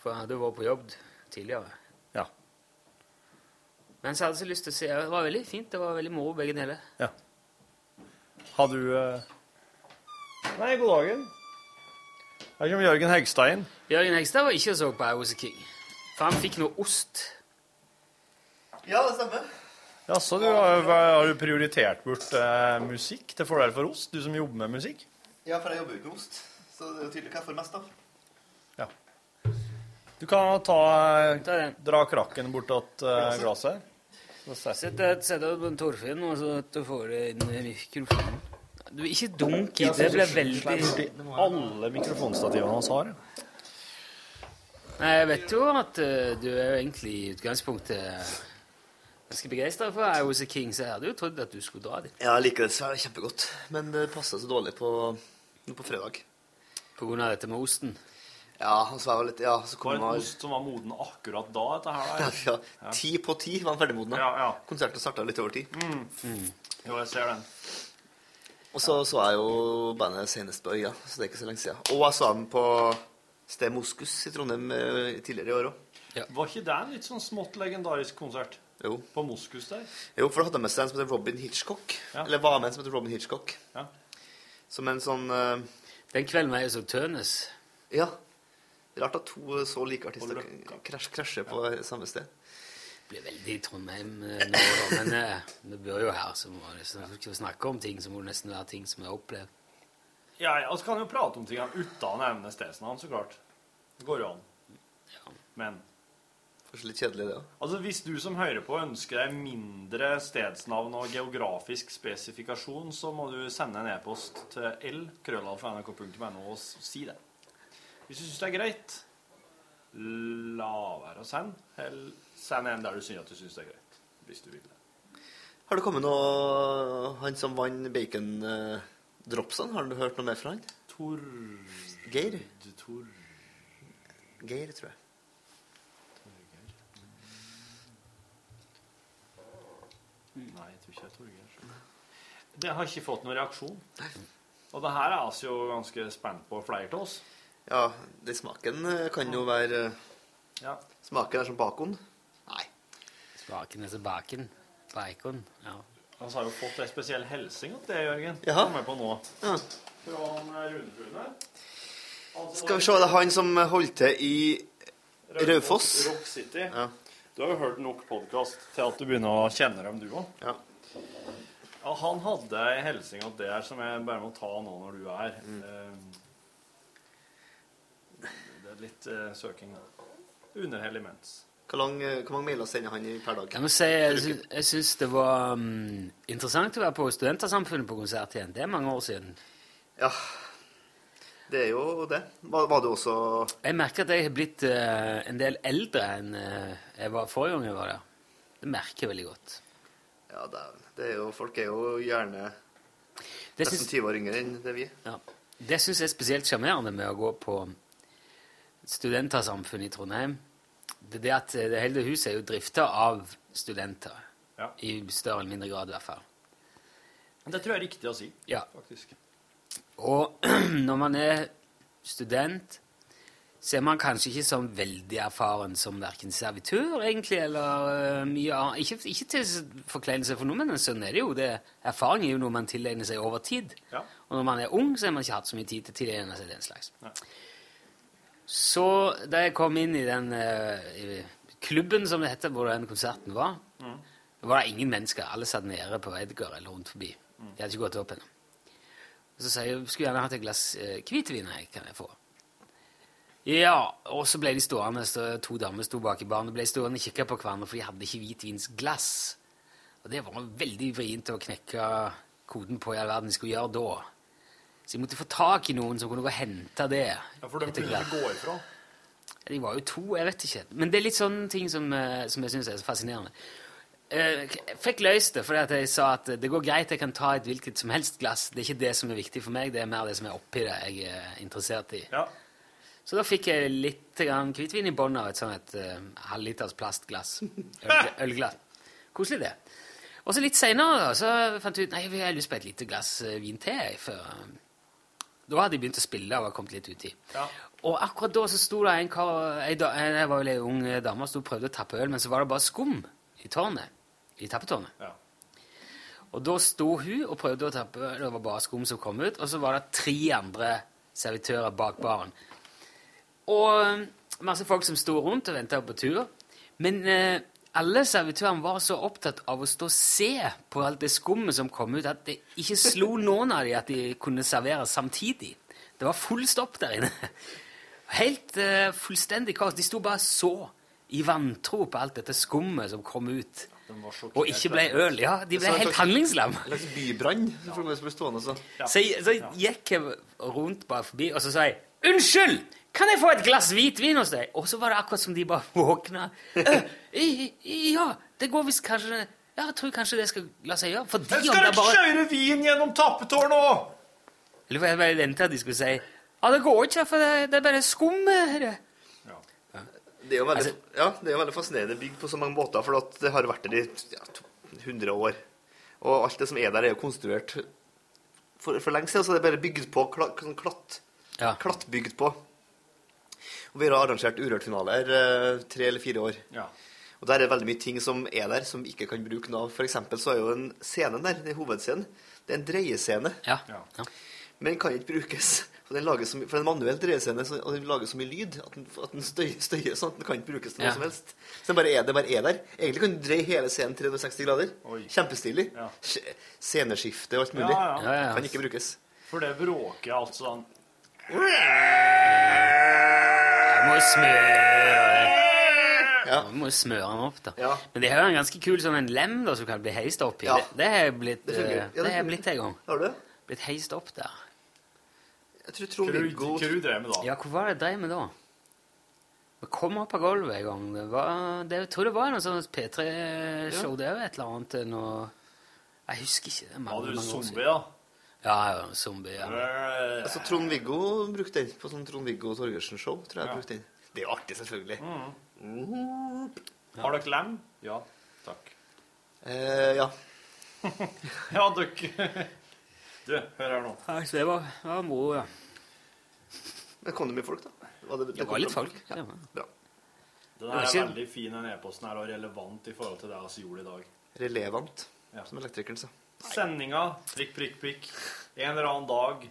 For jeg hadde vært på jobb tidligere. Ja. Men så hadde jeg så lyst til å se Det var veldig fint. Det var veldig moro, begge deler. Har du eh... Nei, god dagen. Her kommer Jørgen Hegstad inn. Jørgen Hegstad var ikke og så på I Was A King. For han fikk noe ost. Ja, det stemmer. Jaså, du har, har du prioritert bort eh, musikk til fordel for ost, du som jobber med musikk? Ja, for jeg jobber jo ikke med ost. Så det er jo tydelig hva jeg får mest av. Du kan ta, eh, dra krakken bort til uh, glasset. Sett deg på en Torfinn, og så du får det inn i mikrofonen. Du, ikke dunk i det. blir veldig Alle mikrofonstativene hans har. Jeg vet jo at uh, du er jo egentlig i utgangspunktet ganske begeistra for I Was A King, så jeg hadde jo trodd at du skulle dra dit. Ja, jeg liker det svært kjempegodt, men det passer så dårlig på, på fredag. På grunn av dette med osten? Ja, og så var jeg litt Ja, så Det var en ost som var moden akkurat da, dette her. [laughs] ja, da. ja, Ti på ti var han ferdigmoden. Ja, ja. Konserten starta litt over ti. Mm. Jo, jeg ser den. Og så så jeg jo bandet senest på Øya, så det er ikke så lenge siden. Og jeg så dem på Sted Moskus i Trondheim eh, tidligere i år òg. Var ikke det en litt sånn smått legendarisk konsert? Jo. På Moskus der? Jo, for da hadde jeg med seg en som heter Robin Hitchcock. Eller var med en som heter Robin Hitchcock. Ja. Som en sånn eh, Den kvelden var jeg så Tønes. Ja. Rart at to så like artister krasj, krasjer på samme sted. Det blir veldig Trondheim eh, nå, da, men eh, vi bør jo her, så må vi snakke om ting, så må det nesten være ting som er opplevd. Ja, ja, så kan jo prate om tingene uten å nevne stedsnavn, så klart. Det går jo an. Ja. Men Kanskje litt kjedelig, det òg. Altså, Hvis du som hører på ønsker deg mindre stedsnavn og geografisk spesifikasjon, så må du sende en e-post til l.krøllalfa.nrk.no og si det. Hvis du syns det er greit, la være å sende. Eller send en der du syns at du syns det er greit. Hvis du vil det. Har det kommet noe Han som vant bacon-dropsene, har du hørt noe mer fra han? Tor... Geir? Tor... Geir, tror jeg. Nei, jeg tror ikke det er Torgeir. Det har ikke fått noen reaksjon. Og det her er altså jo ganske spent på flere av oss. Ja, den smaken eh, kan jo være eh, Ja. Smaken er som bacon. Nei. Smaken er som bacon. Bacon. Ja. Han har jo fått ei spesiell hilsen til det, Jørgen. Ja. Kommer jeg på nå. Ja. Fra han rundbrune. Altså, Skal vi se, det er han som holdt til i Raufoss. Rock City. Ja. Du har jo hørt nok podkast til at du begynner å kjenne dem, du òg. Ja. Ja, han hadde ei hilsen at det er som jeg bare må ta nå når du er. Eh, er litt eh, søking. da. Underhellig mens. Hvor, lang, eh, hvor mange mailer sender han i per dag? Jeg må si, jeg, sy jeg syns det var um, interessant å være på Studentersamfunnet på konsert igjen. Det er mange år siden. Ja, det er jo det. Var, var det også Jeg merker at jeg har blitt uh, en del eldre enn uh, jeg var forrige gang jeg var der. Det merker jeg veldig godt. Ja, det er, det er jo Folk er jo gjerne nesten 20 år yngre enn det vi er. Ja. Det syns jeg er spesielt sjarmerende med å gå på studentersamfunnet i Trondheim. Det det at det hele huset er jo drifta av studenter. Ja. I større eller mindre grad, i hvert fall. Det tror jeg er riktig å si, Ja. faktisk. Og [clears throat] når man er student, så er man kanskje ikke så veldig erfaren som verken servitør, egentlig, eller øh, mye annet. Ikke, ikke til forkleinelse for noe, men sånn er det jo. Det, erfaring er jo noe man tilegner seg over tid. Ja. Og når man er ung, så har man ikke hatt så mye tid til å tilegne seg den slags. Nei. Så da jeg kom inn i den øh, i klubben, som det heter, hvor den konserten var, Mm. var det ingen mennesker. Alle satt nede på Edgar eller rundt forbi. Mm. De hadde ikke gått opp ennå. Så sier jeg skulle gjerne hatt et glass eh, hvitvin her, kan jeg få? Ja, og så ble de stående, så to damer sto bak i baren og ble stående og kikke på hverandre, for de hadde ikke hvitvinsglass. Og det var veldig vrient å knekke koden på i all verden de skulle gjøre da. Så jeg måtte få tak i noen som kunne gå og hente det. Ja, for de kunne ikke gå ifra. De var jo to, jeg vet ikke. Men det er litt sånne ting som, eh, som jeg syns er så fascinerende. Eh, Jeg fikk løst det fordi at jeg sa at det går greit, jeg kan ta et hvilket som helst glass. Det er ikke det som er viktig for meg, det er mer det som er oppi det jeg er interessert i. Ja. Så da fikk jeg litt hvitvin i bånn av et sånt et uh, halvliters plastglass. [laughs] Øl, ølglass. Koselig, det. Og så litt seinere fant jeg ut nei, jeg har lyst på et lite glass eh, vin til. Før. Da hadde de begynt å spille og var kommet litt uti. Ja. Og akkurat da så sto det en kar Jeg var vel ei ung dame som prøvde å tappe øl, men så var det bare skum i tårnet. I tappetårnet. Ja. Og da sto hun og prøvde å tappe, øl, det var bare skum som kom ut, og så var det tre andre servitører bak baren. Og masse folk som sto rundt og venta på tur. Men eh, alle servitørene var så opptatt av å stå og se på alt det skummet som kom ut, at det ikke slo noen av dem at de kunne servere samtidig. Det var full stopp der inne. Helt uh, fullstendig kaos. De sto bare så i vantro på alt dette skummet som kom ut. Og ikke ble øl. Ja, de ble helt slags- handlingslam. En slags bybrann. Stående så. Så gikk jeg rundt bare forbi, og så sa jeg 'Unnskyld! Kan jeg få et glass hvitvin hos deg?' Og så var det akkurat som de bare våkna. «Øh, [laughs] i- i- ja, det går visst kanskje Ja, jeg tror kanskje det skal la seg gjøre. Fordi Jeg skal det ikke bare kjøre vin gjennom tappetårnet òg! Eller for jeg bare ventet at de skulle si 'Ja, det går ikke, for det, det er bare skum her'. Det er jo veldig, Altså- ja, det er jo veldig fascinerende bygd på så mange måter, for at det har vært der i ja, to- 100 år. Og alt det som er der, er jo konstruert for, for lenge siden, så det er bare bygd på, sånn klatt, Ja. klattbygd på. Og vi har arrangert Urørt-finaler eh, tre eller fire år. Ja. Og der er det veldig mye ting som er der, som ikke kan bruke. For eksempel så er jo en scene der, den hovedscenen, det er en dreiescene. Ja. Ja. Men den kan ikke brukes. For den lager så mye, for en manuell dreiescene så, og den lager så mye lyd at den, at den støyer, støyer sånn at den kan ikke brukes til noe Ja. som helst. Så den bare er, det bare er der. Egentlig kan du dreie hele scenen 360 grader. Oi. Kjempestilig. Ja. Sceneskifte og alt mulig. Ja, ja. Ja, ja. Kan ikke brukes. For det bråker altså sånn må smøre Ja. Du må jo smøre den opp, da. Ja. Men de har jo en ganske kul sånn en lem da, som kan bli heist opp i. Ja. Det, det har jeg blitt, Det eh, Ja, det det har blitt en gang. Har du? Blitt heist opp der. Jeg tror Trond-Viggo hva du drev med da? Ja, hva var det jeg drev med da? Vi kom opp av gulvet en gang. Det var, det, jeg tror det var noe sånt P3-show. Det er jo et eller annet noe Jeg husker ikke. det mange, Var du zombie, da? Ja, jeg var en zombie. ja. Altså, Trond Viggo brukte den på sånn Trond-Viggo Torgersen-show. tror jeg Ja. brukte den. Det er jo artig, selvfølgelig. Har dere lem? Ja. Takk. Eh, ja. [laughs] Ja, dere Du, hør her nå. Ja, det var, det var moro, ja. Men kom det mye folk, da? Var det, Det var litt folk. Ja. Ja. Bra. Den Det er ikke- veldig fin, den e-posten her, og relevant i forhold til det vi gjorde i dag. Relevant, Ja. som elektrikeren sa. Sendinga, prikk, prikk, prikk. En eller annen dag,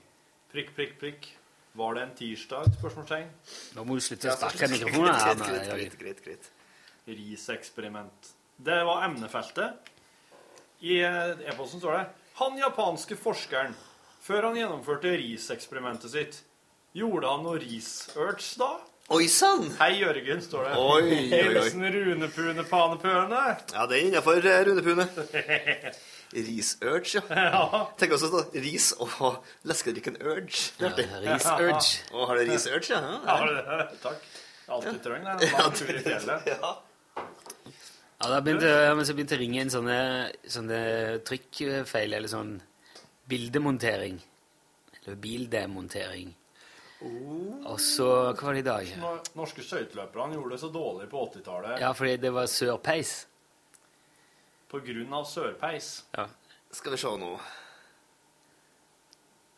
prikk, prikk, prikk. Var det en tirsdag? Spørsmålstegn. Nå må du slutte å snakke i mikrofonen. Greit, greit, greit, greit, greit. Riseksperiment. Det var emnefeltet. I eh, e-posten står det Han japanske forskeren, før han gjennomførte riseksperimentet sitt, gjorde han noe research da? Oi sann! Hei, Jørgen, står det. Oi, oi, oi. Hilsen Runepune Panepøne. Pane Pøne. Ja, det er innafor Rune [laughs] Research, ja. [laughs] Ja. Tenk også da, ris og leskedrikken Urge. Ja, ris-urge. Ja, har det research, ja? Ja, det, takk. Alltid trenger det. Lang tur i fjellet. Ja. Ja, da begynte, ja, men så begynte det å ringe inn sånne, sånne trykkfeil, eller sånn bildemontering. Eller bildemontering. Og så Hva var det i dag? Norske skøyteløperne gjorde det så dårlig på 80-tallet Ja, fordi det var sørpeis. På grunn av sørpeis. Ja. Skal vi se nå.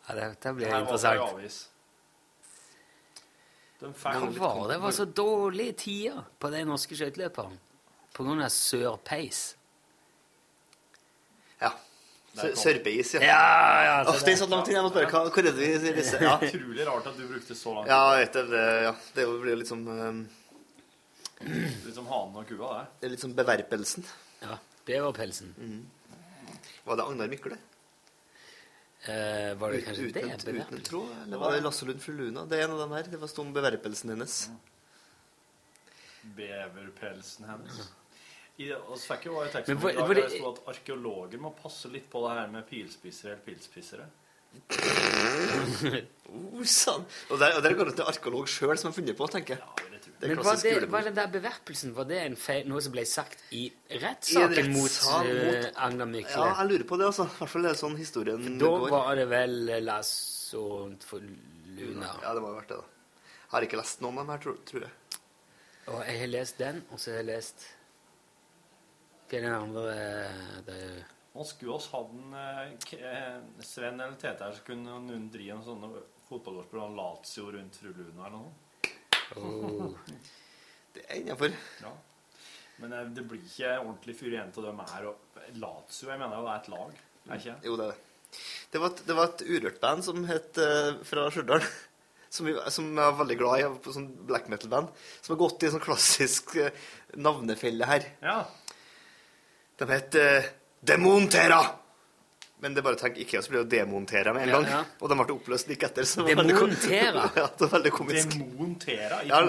Ja, Dette blir Her var det interessant. en avis. De Hva var det? Det var så dårlige tider på de norske skøyteløperne. På grunn av sørpeis. Ja. Sørpeis, ja. Ja, ja, så Åh, det er så lang tid. Jeg må spørre, hva- Hvor er det vi disse Ja, Utrolig rart at du brukte så lang tid. ja vet det. det- Ja. Det er blir jo litt som um... Litt som hanen og kua, det. Det er litt som beverpelsen. Ja, Beverpelsen. Var det Agnar Mykle? Eh, var det kanskje uten, det? uten, en tråd? Eller var det Lasse Lund fru Luna? Det er en av dem her. Det var stående beverpelsen hennes. Beverpelsen hennes. I, fikk jo også i Men var- i dag var det- der det at arkeologer må passe litt på det her med pilspissere eller pilspissere. [laughs] Oh, sann. Og der går og det til garantert en arkeolog sjøl som har funnet på, tenker jeg. Det Men var det, var den der beverpelsen var det en feil, noe som ble sagt i I en rettssaken mot, uh, mot- uh, Agnar Mykle? Ja, jeg lurer på det, altså. I hvert fall er det sånn historien Da går. var det vel eh, Lasso for Luna. Ja, det må ha vært det, da. Jeg har ikke lest noen av dem her, tror, tror jeg. Og jeg har lest den, og så har jeg lest Hva er den andre det er Man skulle også hatt en eh, eh, Sven eller Tete her, så kunne noen drive en sånn fotballårsprogram Lazio rundt fru Luna eller noe. Oh. Det er innafor. Ja. Men eh, det blir ikke ordentlig fyr igjen av dem her. Og Lazio, jeg mener det er et lag, er ikke? Jo, det er det. Det var et, det var et urørt band som het uh, fra Stjørdal. [laughs] Som, som jeg er veldig glad i, på sånn black metal-band. Som har gått i sånn klassisk uh, navnefelle her. Ja. De het uh, Demontera! Men det er bare å tenke IKEA, så blir det jo demontera med en gang. ja. Og de ble oppløst like etter. Så Demontera? [laughs] ja, det var veldig komisk. Demontera i Ja,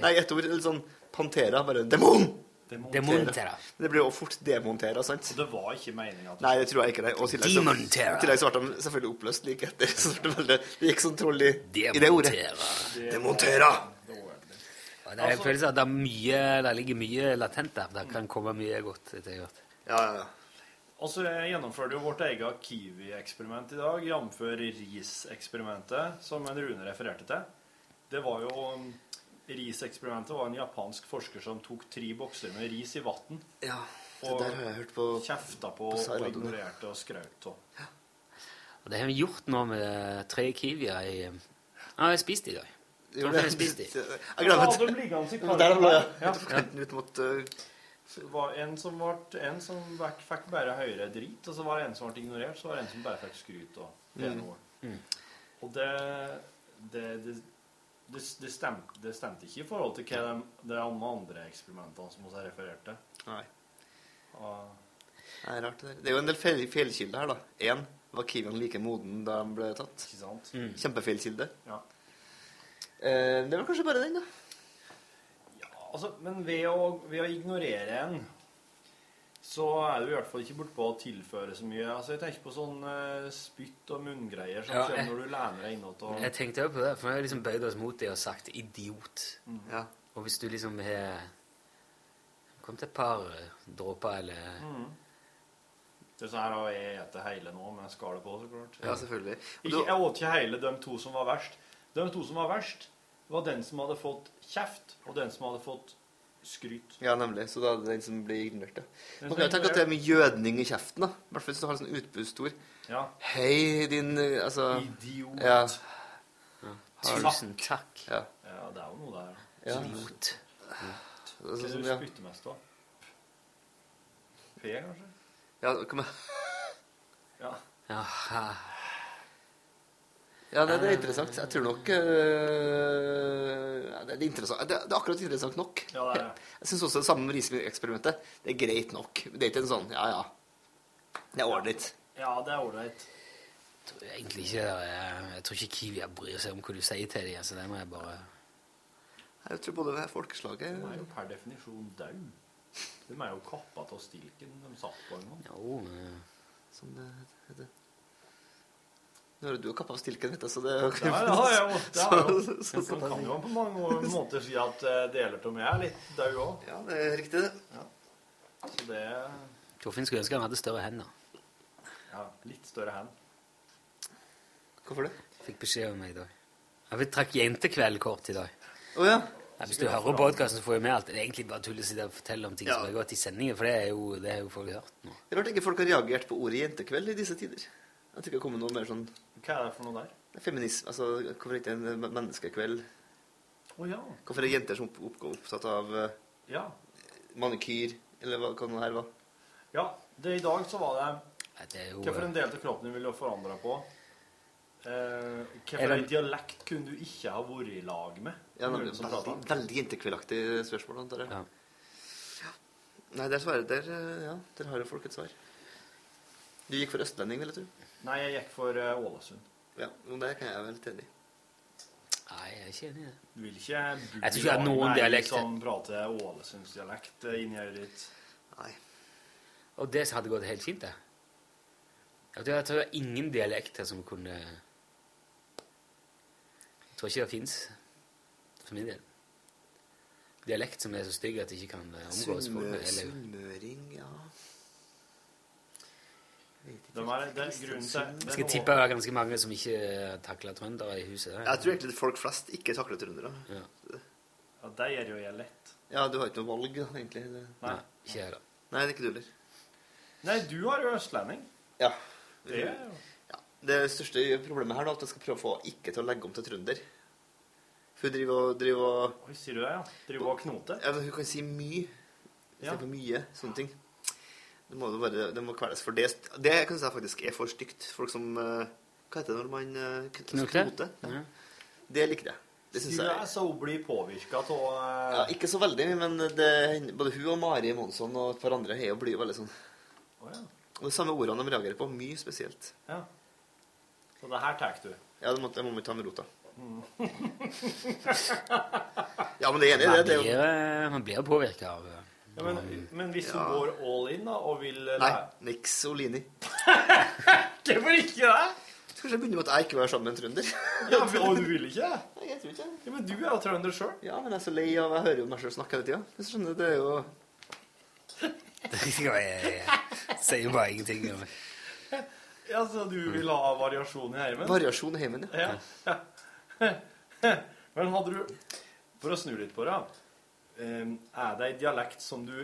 nei, ett ord. Litt sånn Pantera. Bare demon! Demontera. Det blir jo fort demontera, sant? Og det var ikke meninga. Nei, det tror jeg ikke det. Og tillegg så- Demontera. i tillegg så ble de selvfølgelig oppløst like etter. [laughs] Så ble det, veldig, det gikk sånn troll i, i det ordet. Demontera! Det er en følelse av at det, er mye, det ligger mye latent der. Det kan komme mye godt etter hvert. Ja, ja, ja. Og Jeg gjennomførte jo vårt eget Kiwi-eksperiment i dag, jf. RIS-eksperimentet, som en Rune refererte til. Det var jo RIS-eksperimentet var en japansk forsker som tok tre bokser med ris i vann. Ja, det Og der har jeg hørt på kjefta på, på og ignorerte og skraut av. Og det har vi gjort nå med tre kiwier i Ja, jeg spiste spist i dag. Jeg, har jeg, jeg spist de? Jeg glemmer Ja, de liggende i [laughs] Det var jeg, de lå, ja. [laughs] Ja. Var en som, ble, en som fikk, bare høyere drit, og så var det en som ble ignorert, så var det en som bare fikk skryt og pene Mm. Mm. Og det det, det, det, stemte, det stemte ikke i forhold til hva de, de andre eksperimentene som vi har referert til. Nei. Og, Det er rart, det der. Det er jo en del feil, feilkilder her, da. Én var kiwien like moden da han ble tatt. ikke sant? Kjempefeilkilde. Ja. Eh, det var kanskje bare den, da. Altså, men ved å, ved å ignorere en, så er du i hvert fall ikke bortpå å tilføre så mye. Altså, Jeg tenker på sånn eh, spytt og munngreier som Ja, jeg- når du lener deg innåt. Og... Jeg tenkte jo på det, for vi har liksom bøyd oss mot det og sagt 'idiot'. Ja. Og hvis du liksom har kommet et par dråper eller Mm. Det er sånn her, og jeg eter hele nå med skallet på, så klart. Ja, selvfølgelig. Ikke, du- jeg åt ikke hele de to som var verst. De to som var verst, var den som hadde fått kjeft, og den som hadde fått skryt. Ja, nemlig. Så da er det den som blir ignorert, ja. Man kan jo tenke at det er med jødning i kjeften, da. I hvert fall hvis du har en sånn utpustord. Ja. Hei, din Altså Idiot. Ja. Tusen takk. Ja. Ja, det er jo noe der. Ja. Idiot. Hva Altså, er det sånn, du ja. spytter mest av? P, kanskje? Ja, kom igjen. Ja. Jaha. Ja, det, det er interessant. Jeg tror nok uh, det, er interessant. Det, det er akkurat interessant nok. Ja, det er. [laughs] Jeg syns også det samme med risikoeksperimentet. Det er greit nok. Det er ikke en sånn ja, ja. Det er ålreit. Ja, det er ålreit. Jeg tror egentlig ikke Jeg, jeg tror ikke Kiwi bryr seg om hva du sier til dem. Altså, det må jeg bare Jeg tror både folkeslaget De er jo per definisjon daud. De er jo kappa av stilken de satt på en gang. Jo, men Som det heter. Nå du jo stilken, vet du, så det er jo Ja, det ja, [laughs] jeg jeg. Så- så- så- Man kan jo på mange måter si at eh, deler av meg er litt død òg. Ja, det er riktig, det. Så det Torfinn skulle ønske han hadde større hender. Ja, litt større hender. Hvorfor det? Fikk beskjed om meg i dag. Ja, Vi trakk jentekveldkort i dag. Å ja. Ja, hvis du hører podkasten, får du med alt. Det er egentlig bare tull å sitte og fortelle om ting Ja. som har gått i sendingen, for det er jo, det er jo folk hørt nå. Det er rart ikke folk har reagert på ordet jentekveld i disse tider. At det kommet noe mer sånn Hva er det for noe der? feminisme Altså, hvorfor ikke en menneskekveld? Å ja. Hvorfor er jenter som opp, opp, opptatt av uh, Ja. manikyr, eller hva hva det her var? ja. Det, I dag så var det er jo Hvilken en del av kroppen du ville forandre på? Uh, Er Hvilken en dialekt kunne du ikke ha vært i lag med? Ja, som veldig, veldig jentekveldaktig spørsmål, antar jeg. Ja. Nei, der, svarer, der, eh, ja, der har jo folk et svar. Du gikk for østlending, vil jeg tro. Nei, jeg gikk for eh, Ålesund. Ja, og det kan jeg vel enig i. Nei, jeg er ikke enig i det. Du vil ikke bo Jeg tror ikke noen dialekt. som prater ålesundsdialekt eh, inni øret ditt. Nei. Og det hadde gått helt fint, det. Jeg tror, jeg tror det er ingen dialekter som kunne Jeg tror ikke det fins, for min del. Dialekt som er så stygg at det ikke kan eh, omgås. Sunnmøring, ja De er, det er grunnen til det er skal tippe det er ganske mange som ikke takler trøndere i huset. Jeg tror egentlig folk flest ikke takler trøndere. Ja. Ja, det gjør jo jeg lett. Ja, du har ikke noe valg, da, egentlig. Det... Nei. Ikke jeg, da. Nei, det er ikke du heller. Nei, du har jo østlending. Ja. Det er jo ja. Det største problemet her da, at jeg skal prøve å få ikke til å legge om til trønder. For hun driver og, driver og Oi, sier du det, ja? Driver og knoter? ja, men Hun kan si mye Ja. istedenfor mye. Sånne ting. Det må, bare, det må kveles. For det, det kan jeg faktisk er for stygt. Folk som eh, Hva heter det når man knoter? Ja. Ja. Det liker jeg. Det syns jeg så blir påvirka av ja, Ikke så veldig, men det, både hun og Mari Monsson og et par andre er jo blir veldig sånn Oh, ja. Og de samme ordene de reagerer på. Mye spesielt. ja. Så det her tar du. Ja, det må, det må vi ta med rota. [laughs] ja, men det er enig i det. Man blir, jo, eh, påvirka av eh, Ja, men, men hvis du Ja. går all in da, og vil eh, nei, niks Olini. Hvorfor [laughs] ikke det? Skal jeg begynne med at jeg ikke vil være sammen med en trønder. Ja, men, og du vil ikke [laughs] det? Jeg tror ikke. Ja, men du er jo trønder sjøl. Ja, men jeg er så lei av Jeg hører jo meg sjøl snakke hele tida. Hvis du skjønner, det er jo [laughs] Jeg sier jo bare ingenting. Ja, så du vil ha variasjon i heimen? variasjon i heimen, ja. Ja. Men hadde du For å snu litt på det Er det ei dialekt som du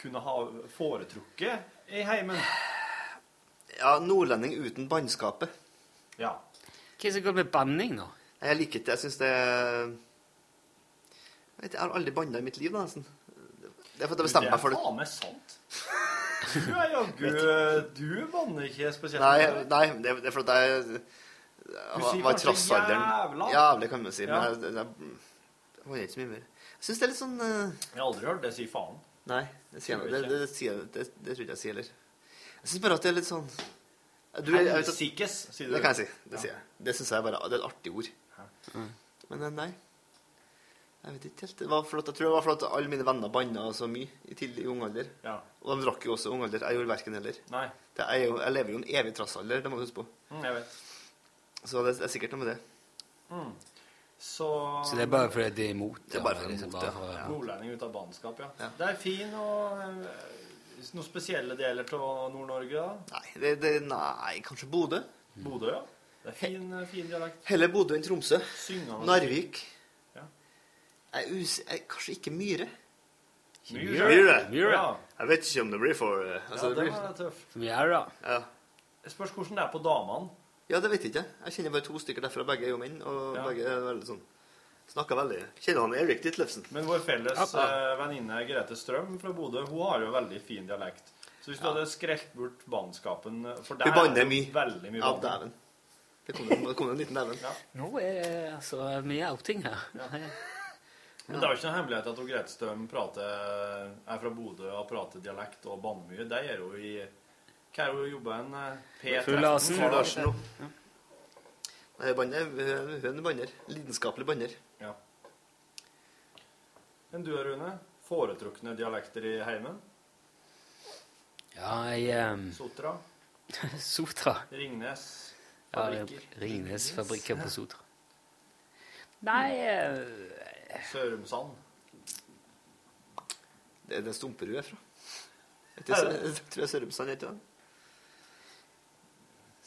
kunne ha foretrukket i heimen? Ja, nordlending uten bannskapet. Ja. Hva er det som går med banning da? Jeg liker ikke Jeg syns det er Jeg vet, jeg har aldri banna i mitt liv, da, nesten. Det er for at jeg bestemmer meg for Det det. er faen meg sant. Du er jaggu Du banner ikke spesielt. Nei, nei det, det er for at jeg, jeg var, i trassalderen. jævla. Jævlig, kan man si. Ja. Men jeg, jeg, jeg jeg, jeg, jeg, så mye mer. Jeg syns det er litt sånn uh... Jeg har aldri hørt det si faen. Nei, det sier jeg det, det, det, jeg- det, tror ikke jeg sier heller. Jeg syns bare at det er litt sånn du, jeg, jeg, Helsikes, sier du. Det kan jeg si. Det Ja. sier jeg. Det syns jeg bare det er et artig ord. Men eh, nei. Jeg vet ikke helt. Det var flott. jeg tror det var at alle mine venner banna så mye i tidlig ung alder. Ja. Og de drakk jo også i ung alder. Jeg gjorde verken heller. Nei. Det er jo, jeg lever jo en evig trassalder, det må du huske på. Mm, jeg vet. Så det er sikkert noe med det. Mm. Så Så det er bare fordi de er imot? Det er bare fordi de er imot, bare ja. Nordlending ut av bannskap, ja. Det er fin og eh, Noen spesielle deler av Nord-Norge, da? Nei, det, det, nei, kanskje Bodø. Bodø, ja. Det er fin, eh, fin dialekt. Heller Bodø enn Tromsø. Syngende. Narvik. Ja. Jeg us jeg, kanskje ikke Myre. Myre. Myre. Myre. Ja. Jeg vet ikke om det blir for eh, altså, ja, det den blir- var tøff. Myre. Ja. Jeg spørs hvordan det er på damene. Ja, det vet jeg ikke. Jeg kjenner bare to stykker derfra. Begge er jo menn, og Ja. begge er veldig sånn Snakker veldig Kjenner han Erik Ditlevsen? Men vår felles Ja. eh, venninne Grete Strøm fra Bodø hun har jo veldig fin dialekt. Så hvis du hadde skrelt bort bannskapen For der er det mye. veldig mye Ja, banning. dæven. Det kom, det kom en liten dæven. Nå er det altså mye outing her. Men det er jo ikke noen hemmelighet at Grete Strøm prater, er fra Bodø og prater dialekt og banner mye. De er jo i Hva er det hun jobber en eh, P13? Fru Larsen. Fru Larsen nå. Nei, banner, hun er en banner. Lidenskapelig banner. Ja. Men du, Rune? Foretrukne dialekter i heimen? Ja, jeg um, [laughs] Sotra? Sotra. Ringnes? fabrikker? Ja, Ringnes fabrikker på Sotra. Nei uh... Sørumsand? Det er det Stumperud er fra. Jeg Er tror jeg, jeg tror jeg Sørumsand heter ikke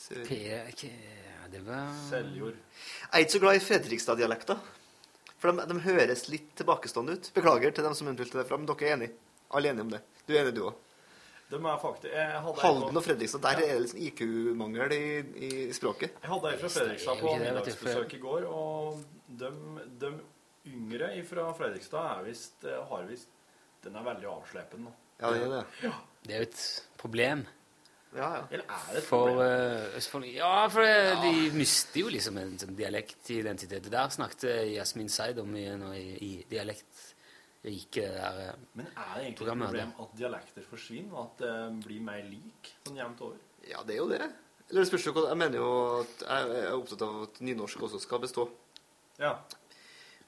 det? Sør- P... ikke- ja, Det var Seljord. Jeg er ikke så glad i Fredrikstad-dialekter. For de, de høres litt tilbakestående ut. Beklager til dem som eventuelt det men dere er enige. Alle er enige om det. Du er enig, du òg. Halden og Fredrikstad, der er det liksom IQ-mangel i, i språket. Jeg hadde ei fra Fredrikstad på middagsbesøk i går, og de, de yngre fra Fredrikstad er visst, eh, har visst Den er veldig avslepen nå. Ja, det er det. Det er jo et problem. Ja, ja. Eller er det et For problem? Østfold, Ja, for det, de mister jo liksom en sånn dialektidentitet. Det der snakket Jasmin Seid om i, i, i dialektrike der eh, Men er det egentlig et problem at dialekter forsvinner, og at det blir mer lik sånn jevnt over? Ja, det er jo det. Eller det spørs jo hva Jeg mener jo at jeg er opptatt av at nynorsk også skal bestå. Ja.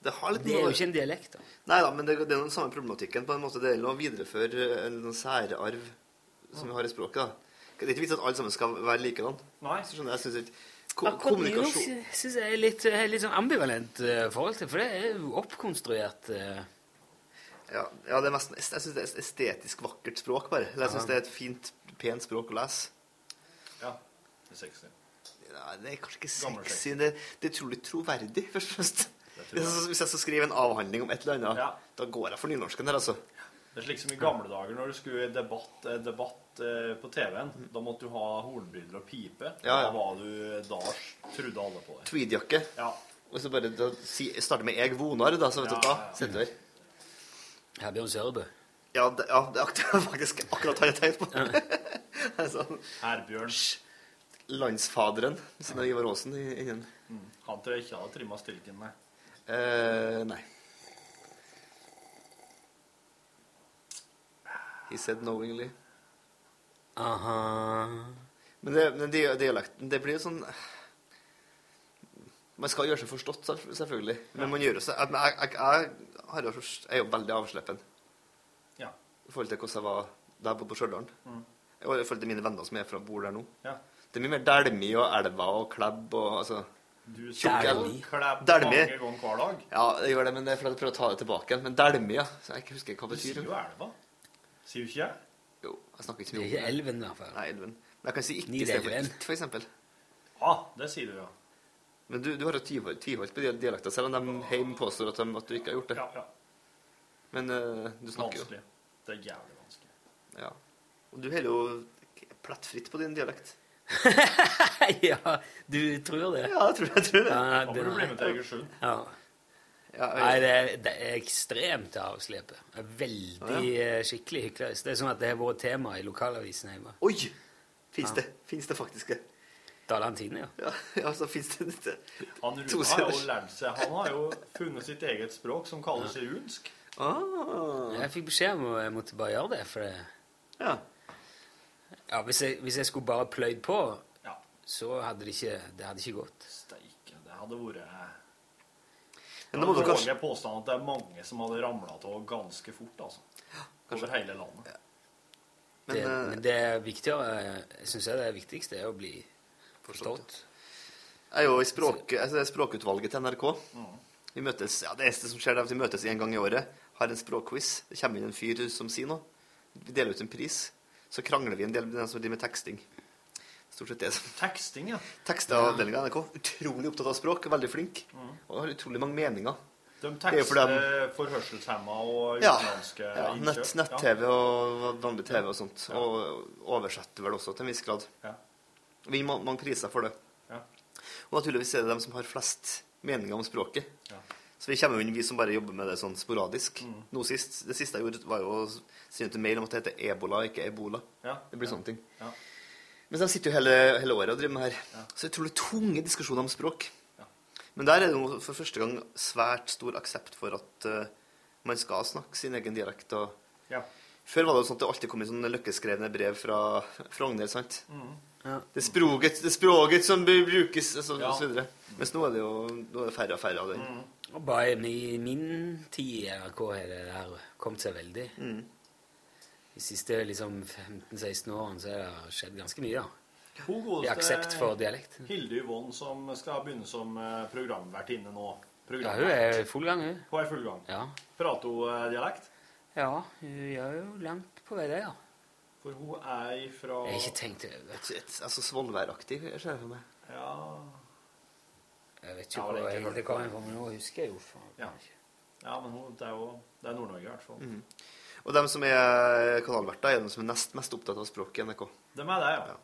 Det har litt Det er jo ikke en dialekt, da. Nei da, men det, det er den samme problematikken. på en måte. Det gjelder å videreføre en særarv som vi har i språket. da. Det er ikke vits at alle sammen skal være likedan. Jeg, synes ikke Akkurat Kommunikasjon nynorsk syns jeg er litt, eh, litt sånn ambivalent eh, forhold til, for det er jo oppkonstruert eh, ja, ja, det er mest, jeg syns det er et estetisk vakkert språk, bare. Eller jeg syns det er et fint, pent språk å lese. Ja. Det er sexy. Nei, det er kanskje ikke Gammel sexy. Det, det er utrolig troverdig, først og fremst. tror Hvis jeg, hvis jeg skal skrive en avhandling om et eller annet, Ja. da går jeg for nynorsken der, altså. Det er slik som i gamle dager når du skulle i debatt, eh, debatt eh, på TV-en. Da måtte du ha hornbriller og pipe. Ja, ja. Da var du Da trodde alle på det. Tweedjakke. Ja. Og så bare da, si, starte med 'eg vonar', da, så vet du Ja, hva. ja, ja. Sitter der. Herbjørn Sørbø. Ja, det, ja, [laughs] det er faktisk akkurat det jeg tenkte på. altså, [laughs] Herbjørn. landsfaderen, siden av Ivar Aasen Mm. Han tror jeg ikke hadde trimma stilken, nei. eh, Nei. He said knowingly. Aha. Men, det, men de, dialekten, det blir jo sånn Man skal gjøre seg forstått, selvfølgelig. Men man gjør seg Jeg, jeg, jeg, jo, jeg er jo veldig avsleppen Ja. i forhold til hvordan jeg var da jeg bodde på Stjørdal. Mm. I forhold til mine venner som er fra bor der nå. Ja. Det er mye mer dælmi og elver og klebb og altså Du. Klepp Dælmi. mange ganger hver dag. Ja, jeg gjør det, men det er fordi jeg prøver å ta det tilbake igjen. Men dælmi, ja. Så jeg ikke husker hva det betyr. Du sier jo elva. Sier du ikke? Jo, jeg snakker ikke Det så er ikke elven, i hvert fall. Nei, elven. Men jeg kan si ikke istedenfor ikke, for eksempel. Ja, det sier du, ja. Men du, du har jo tviholdt tviholdt på dialekta, selv om de hjemme påstår at, de, at du ikke har gjort det. Ja, ja. Men uh, du snakker jo. Vanskelig. Det er jævlig vanskelig. Ja. Og du holder jo plettfritt på din dialekt. [laughs] ja, du tror det? Ja, jeg tror, jeg tror det. Ja, Da må du bli med til Egersund. Ja. Ja, Nei, det er, det er ekstremt avslepet. Det er Veldig Ja, eh, skikkelig hyklerisk. Det er sånn at det har vært tema i lokalavisen hjemme. Oi! Fins det? Fins det faktisk det? Dalantine, ja. Ja, [laughs] ja så fins det dette. Han Rune har jo lært seg Han har jo funnet sitt eget språk som kalles runsk. Ah. Jeg fikk beskjed om at jeg måtte bare gjøre det, for det Ja. Ja, hvis jeg, hvis jeg skulle bare pløyd på, Ja. så hadde det ikke Det hadde ikke gått. Steike. Det hadde vært Men da må du kanskje våger påstanden at det er mange som hadde ramla av ganske fort, altså. Over hele landet. det, men det er viktigere Jeg det er viktigste er å bli forstått. Jeg er jo i språk, altså det er språkutvalget til NRK. Vi møtes, ja, Det eneste som skjer, er at vi møtes en gang i året. Har en språkquiz. Det kommer inn en fyr som sier noe. Vi deler ut en pris. Så krangler vi en del med den som driver med teksting. Stort sett det som Teksting, ja. Tekstavdelinga i NRK. Utrolig opptatt av språk. Veldig flink. Og har utrolig mange meninger. De Det er jo for tekster hørselshemma og Ja, utenlandske ja nett, innkjøp. nett-TV og vanlig TV og sånt. Og oversetter vel også til en viss grad. Ja. Vinner man, man priser for det. Ja. Og naturligvis er det dem som har flest meninger om språket. Ja. Så vi kommer jo inn, vi som bare jobber med det sånn sporadisk. Mm. Nå sist, Det siste jeg gjorde, var jo å sende ut en mail om at det heter ebola, ikke ebola. Ja. Det blir sånne ting. Ja. Men de sitter jo hele, hele året og driver med her. Så utrolig tunge diskusjoner om språk. Men der er det jo for første gang svært stor aksept for at uh, man skal snakke sin egen dialekt. Og Ja. Før var det jo sånn at det alltid kom i sånne løkkeskrevne brev fra Frogner, sant? Mhm. Det er språket, det er språket som bru- brukes, så, Ja. og så videre. Mens nå er det jo nå er det færre og færre av den. Og bare i min tid i NRK har det der kommet seg veldig. De siste liksom 15-16 årene så har det skjedd ganske mye. Ja. Hun I aksept for dialekt. Hilde Yvonne, som skal begynne som eh, programvertinne nå. Ja, hun er i full gang, hun. Hun er i full gang. Ja. Prater hun eh, dialekt? Ja, hun gjør jo langt på vei det, ja. For hun er ifra Jeg har ikke tenkt over det. Altså Svolvær-aktig, ser jeg for meg. Ja, Jeg vet ikke Ja, hvor det er det kommer fra, men nå husker jeg jo faen. ja. ja men hun, det er jo det er Nord-Norge i hvert fall. Mhm. Og de som er kanalverter, er de som er nest mest opptatt av språket i NRK. Dem er det, ja.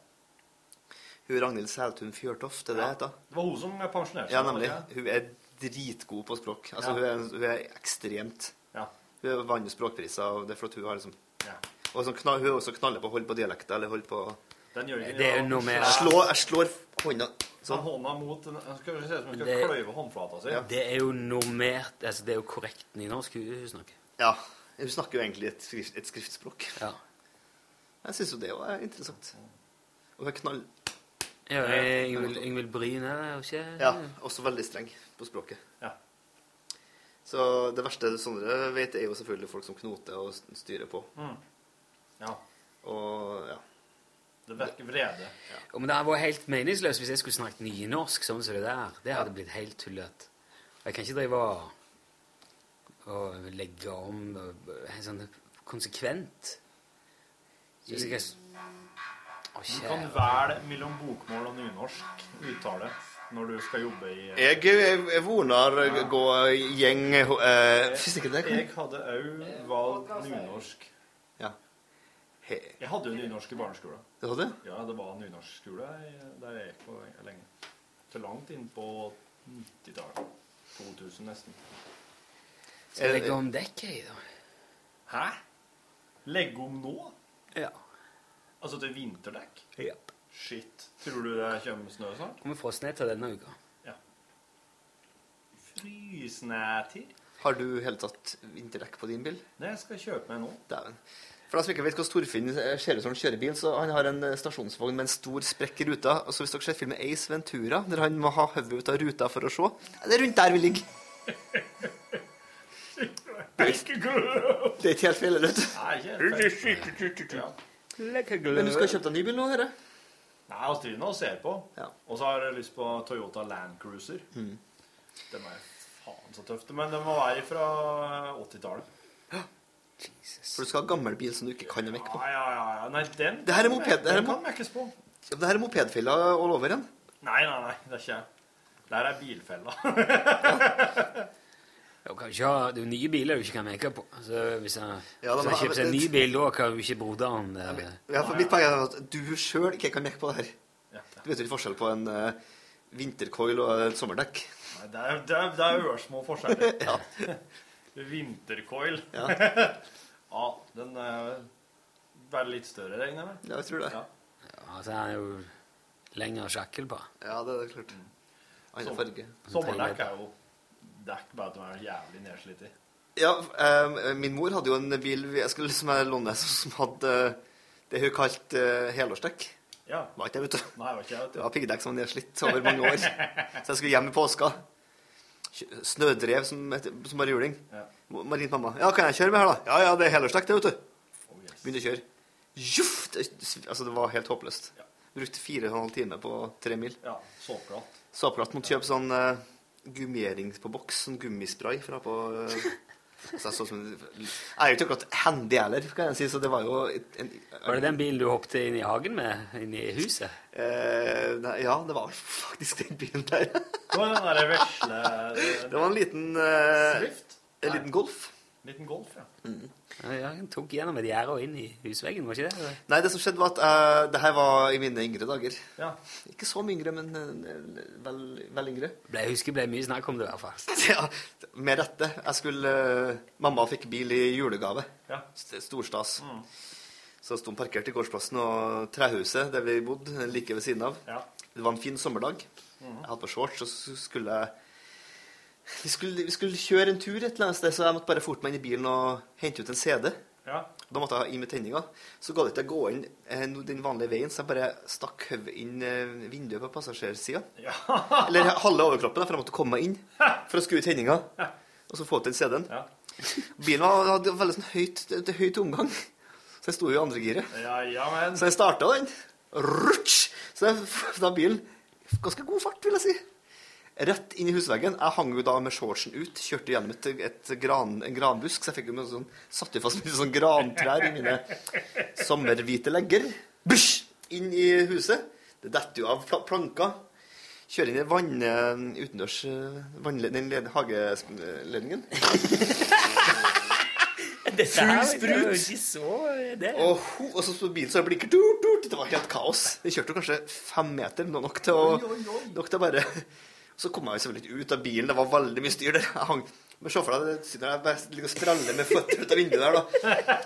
Hun Ragnhild Seltun Fjørtoft, er det det heter? Det var hun som pensjonerte seg. Ja, nemlig. ikke? Hun er dritgod på språk. Altså, Ja. hun, er, hun er ekstremt Ja. Hun vant språkpriser, og det er fordi hun har liksom Ja. Og så knall, hun er også knaller på å holde på dialekter, eller holde på Den Jørgen, Det er jo noe med Jeg slår, jeg slår hånda Sånn. Hånda mot Skal vi se som hun skal kløyve håndflata si. Det er jo normert altså Det er jo korrekt nynorsk hun snakker. Ja. Hun snakker jo egentlig et, skrift, et skriftspråk. Ja. Jeg syns jo det var er interessant. Og hun er knall... Ja, Ingvild Bryn er jo ikke Ja, også veldig streng på språket. Ja. Så det verste Sondre vet, er jo selvfølgelig folk som knoter og styrer på. Mm. Ja. Og ja. Det virker vrede. Jo, men det hadde vært helt meningsløst hvis jeg skulle snakket nynorsk sånn som det der. Det hadde blitt helt tullete. Jeg kan ikke drive og, og legge om og- sånn konsekvent. Syns jeg Du kan velge mellom bokmål og nynorsk uttale når du skal jobbe i Jeg, jeg, jeg vonar gå gjeng uh, det Jeg hadde òg valgt nynorsk. Ja. Jeg hadde jo nynorsk i barneskolen. Det hadde? Ja, det var nynorskskole skole der jeg gikk på lenge. Til langt inn på 90-tallet. 2000 nesten. Skal jeg legge om dekket i, da? Hæ? Legge om nå? Ja. Altså til vinterdekk? Ja. Shit. Tror du det kommer snø snart? Kommer til denne uka. Ja. Frysnætid? Har du helt tatt vinterdekk på din bil? Nei, jeg skal kjøpe meg nå. Dæven. For de som ikke vet hvordan Torfinn ser ut som han kjører bil, så han har en eh, stasjonsvogn med en stor sprekk i ruta. Og så hvis dere ser filmen Ace Ventura, der han må ha hodet ut av ruta for å se, det er rundt der vi ligger. [laughs] Det er ikke helt feil, vet du. Men du skal kjøpe deg ny bil nå, herre? Nei, vi driver nå og ser på. Og så har jeg lyst på Toyota Land Cruiser. Mm. Den er faen så tøft. Men den må være fra 80-tallet. [gasps] For du skal ha gammel bil som du ikke kan å mekke på. Ja, ja, ja. Nei, den Det her er moped. Det her er, Den kan mekkes på. Ja, det her er mopedfella all over igjen. Nei, nei, nei. Det er ikke jeg. Der er bilfella. [laughs] [laughs] Du kan ikke ha, det er jo nye biler du ikke kan make på. Så hvis jeg, Ja, da, kjøper seg en ny [laughs] bil, da kan du ikke broderen eh, Ja, for Mitt poeng er at du sjøl ikke kan make på det her. Du vet jo ikke forskjell på en uh, vintercoil og et sommerdekk. Nei, det er, det er, det er ørsmå forskjeller. [laughs] Ja. Vintercoil. Ja. [laughs] ja, den er vel litt større, regner jeg med. Ja, jeg tror det. Ja. ja så er jo lengre sjekke på. Ja, det er klart. Annen farge. Sommerdekk er jo dekk bare at de er jævlig nedslitt i. Ja, eh, min mor hadde jo en bil jeg skulle liksom låne som hadde eh, det hun kalte uh, helårsdekk. Ja. Var ikke det, vet du. Nei, var ikke jeg, vet du. Det var piggdekk som var nedslitt over mange år. Så jeg skulle hjem i påska. snødrev som, heter- som bare juling. Ja. Marint mamma. Ja, kan jeg kjøre med her, da? Ja, ja, det er helårsdekk, det, vet du. Begynte å kjøre. Juff! Det, altså, det var helt håpløst. Brukte fire og en halv time på tre mil. Ja, såpeglatt. Såpeglatt. Måtte kjøpe sånn uh, gummering på boks, sånn gummispray fra på eh, så jeg, så som, jeg er jo ikke akkurat handy heller, kan jeg si, så det var jo En, en, Var det den bilen du hoppet inn i hagen med? Inn i huset? Eh, nei, ja, det var faktisk den bilen der. Det var den der vesle Det var en liten eh, Swift? En liten Golf. Liten Golf, ja. Ja, ja, den tok gjennom et gjerde og inn i husveggen, var ikke det? eller? Nei, det som skjedde, var at uh, det her var i mine yngre dager. Ja. Ikke så mye yngre, men uh, vel, vel yngre. Ble, jeg husker ble mye snakk om det, i hvert fall. [laughs] Ja, med rette. Jeg skulle uh, Mamma fikk bil i julegave. Ja. Storstas. Storstas. Så sto hun parkert i gårdsplassen og trehuset der vi bodde, like ved siden av. Ja. Det var en fin sommerdag. Mm. Jeg hadde på shorts, og så skulle jeg vi skulle, vi skulle kjøre en tur et eller annet sted, så jeg måtte bare forte meg inn i bilen og hente ut en CD. Ja. Da måtte jeg inn med tenninga. Så ga det ikke å gå inn eh, den vanlige veien, så jeg bare stakk hodet inn eh, vinduet på passasjersida. Ja. [laughs] Eller halve overkroppen, for jeg måtte komme meg inn [laughs] for å skru ut tenninga. Og så få til CD-en. [laughs] Bilen var, hadde veldig sånn høyt, høyt omgang, så jeg sto jo i andre giret. Ja, ja, men Så jeg starta den. Rutsj! Så da bilen Ganske god fart, vil jeg si. Rett inn i husveggen. Jeg hang jo da med shortsen ut. Kjørte gjennom et, et gran, en granbusk, så jeg fikk jo sånn, satt jo fast med sånn grantrær i mine sommerhvite legger. Bush! Inn i huset. Det detter jo av planker. Kjører inn i vann, eh, utendørs vannledning, den hageledningen. [laughs] Dette her er sprut. ikke så det. Og, og så sto bilen så blinker. Det var helt kaos. Vi kjørte jo kanskje fem meter, nok til å, nok til å bare Så kom jeg jo selvfølgelig ikke ut av bilen. Det var veldig mye styr der. Jeg hang men se for deg det jeg bare ligger og spraller med føtter ut av vinduet der, da.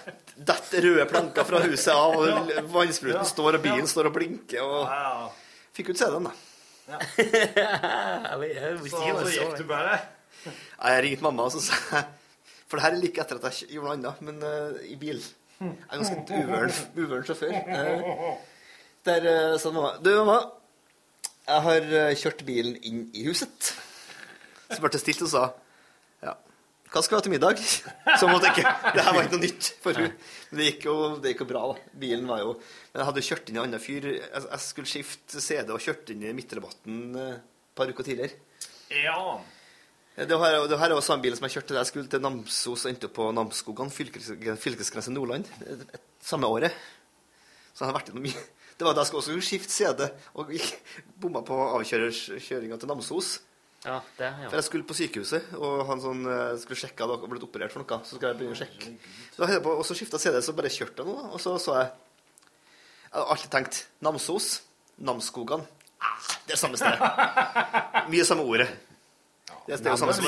Detter røde planker fra huset av, og vannspruten står, og bilen står og blinker. Og fikk ut CD-en, da. [laughs] Så, så gikk du bare? Jeg ringte mamma, og så sa jeg For det her er like etter at jeg gjorde noe annet, men uh, i bil. Jeg er ganske [laughs] uvøren sjåfør. Uh, der uh, sa mamma Du, mamma. Jeg har eh, kjørt bilen inn i huset. Så ble det stilt og sa Ja, hva skal vi ha til middag? [laughs] Så måtte jeg ikke Det her var ikke noe nytt for henne. Men det gikk jo, det gikk jo bra, da. Bilen var jo Men jeg hadde kjørt inn i en annen fyr. Jeg, jeg skulle skifte CD og kjørte inn i midtrabatten eh, et par uker tidligere. Ja. Det her, det her er jo samme bil som jeg kjørte da jeg skulle til Namsos og endte opp på Namsskogan, fylkes, fylkesgrense Nordland, et- et- samme året. Så jeg har vært gjennom mye. Det var at jeg skulle også skifte CD, og bomma på avkjørerskjøringa til Namsos. Ja, det, ja. For jeg skulle på sykehuset, og han sånn, eh, skulle sjekke at jeg hadde blitt operert for noe. Så skal jeg begynne å sjekke. Så da jeg på, og så skifta CD, så bare kjørte jeg nå, og så så jeg Jeg hadde alltid tenkt Namsos, Namsskogan. Ah, det er samme sted. Mye samme ordet. Det, det, er jo samme som,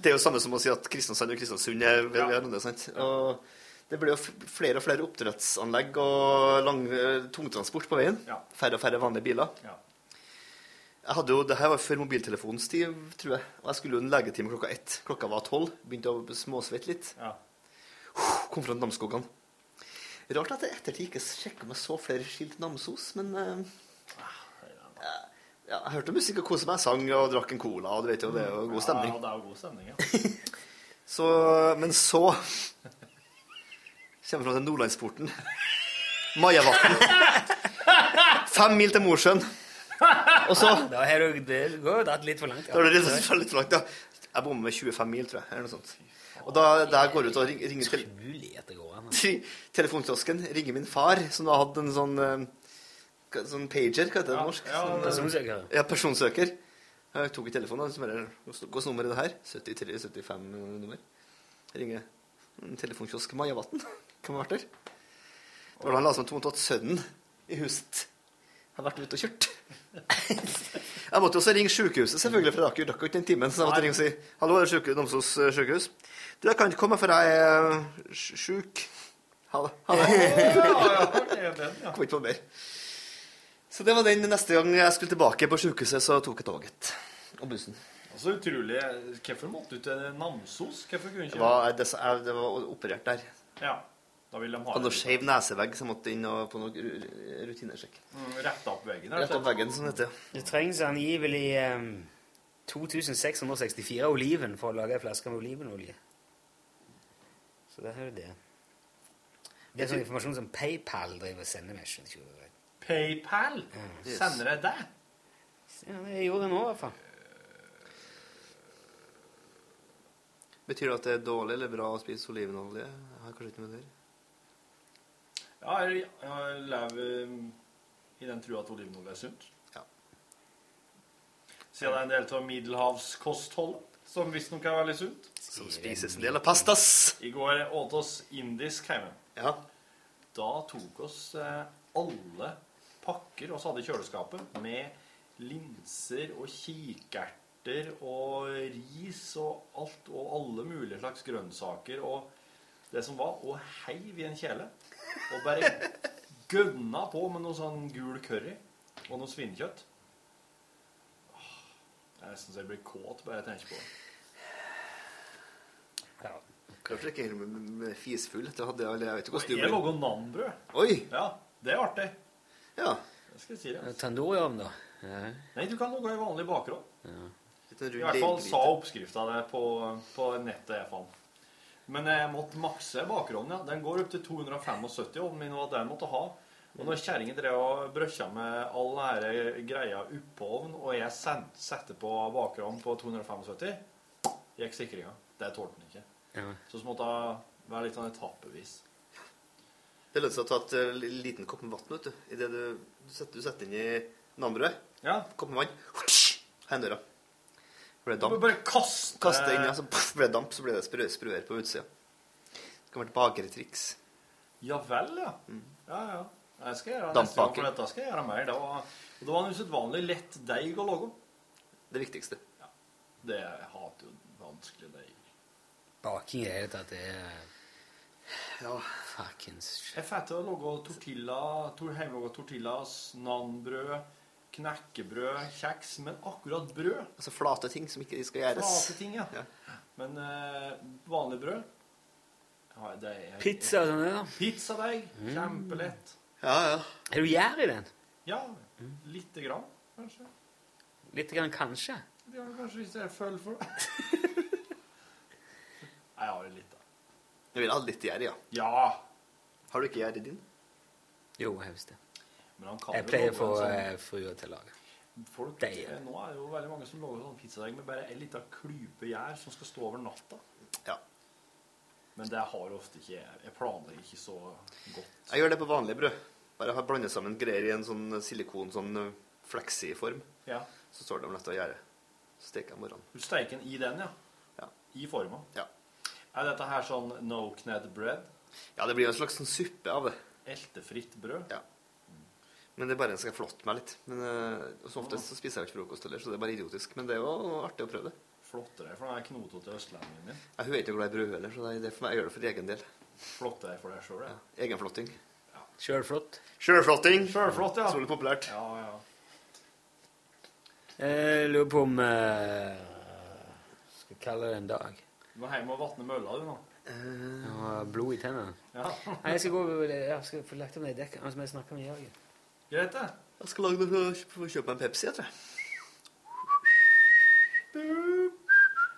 det er jo samme som å si at Kristiansand og Kristiansund er hverandre. sant? Og det blir jo flere og flere oppdrettsanlegg og lang tungtransport på veien. Ja. Færre og færre vanlige biler. Ja. Jeg hadde jo, det her var før mobiltelefonens tid, tror jeg. Og jeg skulle jo en legetime klokka ett. Klokka var tolv. Begynte å småsvette litt. Ja. Kom fra Namsskogan. Rart at jeg ettertid ikke sjekka om jeg så flere skilt Namsos, men uh, ja, Jeg hørte musikk og koste meg. Sang og drakk en cola, og du vet jo, det er jo god stemning. Ja, det er jo god stemning, ja. [laughs] Så, men så kommer fra til Nordlandsporten. [laughs] Majavatn. [laughs] Fem mil til Mosjøen. Og så Da har du, det går jo litt for langt. Da er det litt, litt for langt, ja. Jeg bommer med 25 mil, tror jeg. Eller noe sånt. Og da, jeg går ut og ring- ringer til til telefonkiosken, ringer min far, som da hadde en sånn eh, sånn pager, hva heter det på norsk? ja, Sånn, eh, personsøker. Ja, personsøker. Jeg tok i telefonen, og bare Hvilket nummer er det her? 73-75 nummer. Ringer en telefonkiosk Majavatn. Vært der? Det var da han la seg tomt at sønnen i huset har vært ute og kjørt. [laughs] Jeg måtte også ringe sykehuset, selvfølgelig, for jeg rakk jo ikke den timen. Så jeg måtte ringe og si Hallo, er det syke, Namsos eh, sykehus? Du, jeg kan ikke komme, for jeg er eh, sj- sjuk. Ha det. Ha det. Kom ikke på mer. Så det var den neste gang jeg skulle tilbake på sykehuset, så tok jeg toget. Og bussen. Altså utrolig. Hvorfor måtte du til Namsos? Hvorfor kunne Det ikke var, det, jeg- det var operert der. Ja. Da vil de ha hadde skeiv nesevegg, så måtte inn og på noe rutinesjekk. Mm, Rette opp veggen. Rett opp veggen, som det heter. Det trengs angivelig um, 2664 oliven for å lage en flaske med olivenolje. Så der har du det. Det er sånn informasjon som PayPal driver og sender meg. skjønner ikke hva er. PayPal? Mm. Sender jeg det? Ja, jeg gjorde det nå, i hvert fall. Betyr det at det er dårlig eller bra å spise olivenolje? Jeg har kanskje ikke med det. Ja, jeg, jeg lever um, i den trua at olivenolje er sunt. Ja. Siden det er en del av middelhavskostholdet, som visstnok er veldig sunt. Som spises en del av pastas. I går åt oss indisk hjemme. Ja. Da tok oss eh, alle pakker oss hadde i kjøleskapet med linser og kikerter og ris og alt og alle mulige slags grønnsaker og det som var, og heiv i en kjele. Og bare gønna på med noe sånn gul curry og noe svinekjøtt. Jeg Det er nesten så jeg blir kåt bare jeg tenker på det. Kanskje ikke helt med fisfull. Det hadde jeg, jeg vet ikke hvordan du Jeg lager nanbrød. Oi! Ja, det er artig. Ja. Det skal jeg si det. Tandooriovn, da? Ja. Nei, du kan lage i vanlig bakgrunn. Ja. I hvert fall sa oppskrifta det på, på nettet jeg fant. Men jeg måtte makse bakgrunnen. ja. Den går opp til 275 ovnen min, og den måtte ha. Og når kjerringa drev og brøkja med all denne greia oppå ovnen, og jeg setter på bakgrunnen på 275, gikk sikringa. Det tålte den ikke. Ja. Så så måtte det være litt sånn etappevis. Det lønner seg å ta et eh, liten kopp med vann, vet du. I du, du, setter, du setter inn i nambrødet. Ja. Kopp med vann. Hendøra. Ble det Du damp. bare kaste Kaste inn, ja, så puff, ble damp, så ble det sprø, sprøer på utsida. Det kan være et bakertriks. Ja vel, ja. Mm. Ja, ja. Jeg skal gjøre neste gang, for dette skal jeg gjøre mer. Det var, det var en usedvanlig lett deig å lage. Det viktigste. Ja. Det jeg hater jo vanskelig deig. Baking er det at det er Ja. Fuckings Jeg får til å lage tortilla, tor, hjemmelaga tortillas, nanbrød, knekkebrød, kjeks, men akkurat brød Altså flate ting som ikke skal gjøres. Flate ting, ja. Men eh, vanlig brød ja, det er, Pizza og sånn, ja. Pizzadeig. Mm. Kjempelett. Ja, ja. Er du gjær i den? Ja, lite grann, kanskje. Litt grann kanskje? Ja, kanskje hvis jeg føler for det. [laughs] Nei, jeg har det litt, da. Jeg vil ha litt gjær, ja. Ja. Har du ikke gjær i din? Jo, jeg husker det. Jeg pleier å få sånn- eh, frua til å lage. Folk, Deig. eh, nå er det jo veldig mange som lager sånn pizzadeig med bare en liten klype gjær som skal stå over natta. Ja. Men det har ofte ikke jeg. Planlegger ikke så godt. Jeg gjør det på vanlig brød. Bare har blandet sammen greier i en sånn silikon, sånn eh, fleksi-form. Ja. Så står det om dette gjerdet. steker jeg morgenen. Du steker den i den, ja? Ja. I forma? Ja. Er dette her sånn no kned bread? Ja, det blir jo en slags sånn suppe av det. Eltefritt brød? Ja. Men det er bare en skal flotte meg litt. Men uh, som oftest så spiser jeg ikke frokost heller, så det er bare idiotisk. Men det er jo artig å prøve det. Flotte deg for den knotete østlendingen min. Ja, hun er ikke glad i brød heller, så det er- det for meg, jeg gjør det for egen del. Flotte deg for deg sjøl, ja. Egenflotting. Sjølflott. Sjølflotting. Sjølflott, ja. Så det populært. Ja, ja. Jeg lurer på om uh, Skal jeg kalle det en dag? Du må hjem og vatne mølla, du, nå. Uh, blod i tennene. Ja. Nei, jeg skal gå Jeg skal få lagt om det dekket som jeg snakka med Jørgen. Greit, det. Jeg skal lage noe for å kjøpe meg en Pepsi, jeg tror jeg. Du,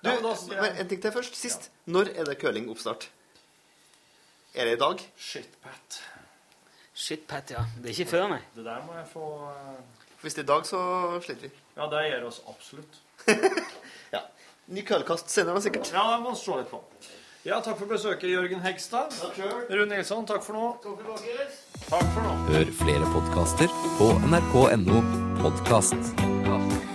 Ja, men da jeg- men en ting til først. Sist. Når er det curling-oppstart? Er det i dag? Shitpat. Shitpat, ja. Det er ikke før, nei. Det der må jeg få eh, Hvis det er i dag, så sliter vi. Ja, det gjør oss absolutt. [laughs] ja. Ny curlkast senere, sikkert. Ja, det må vi se litt på. Ja, takk for besøket, Jørgen Hegstad. Rune Nilsson, takk for nå. Takk for nå. Hør flere podkaster på nrk.no podkast.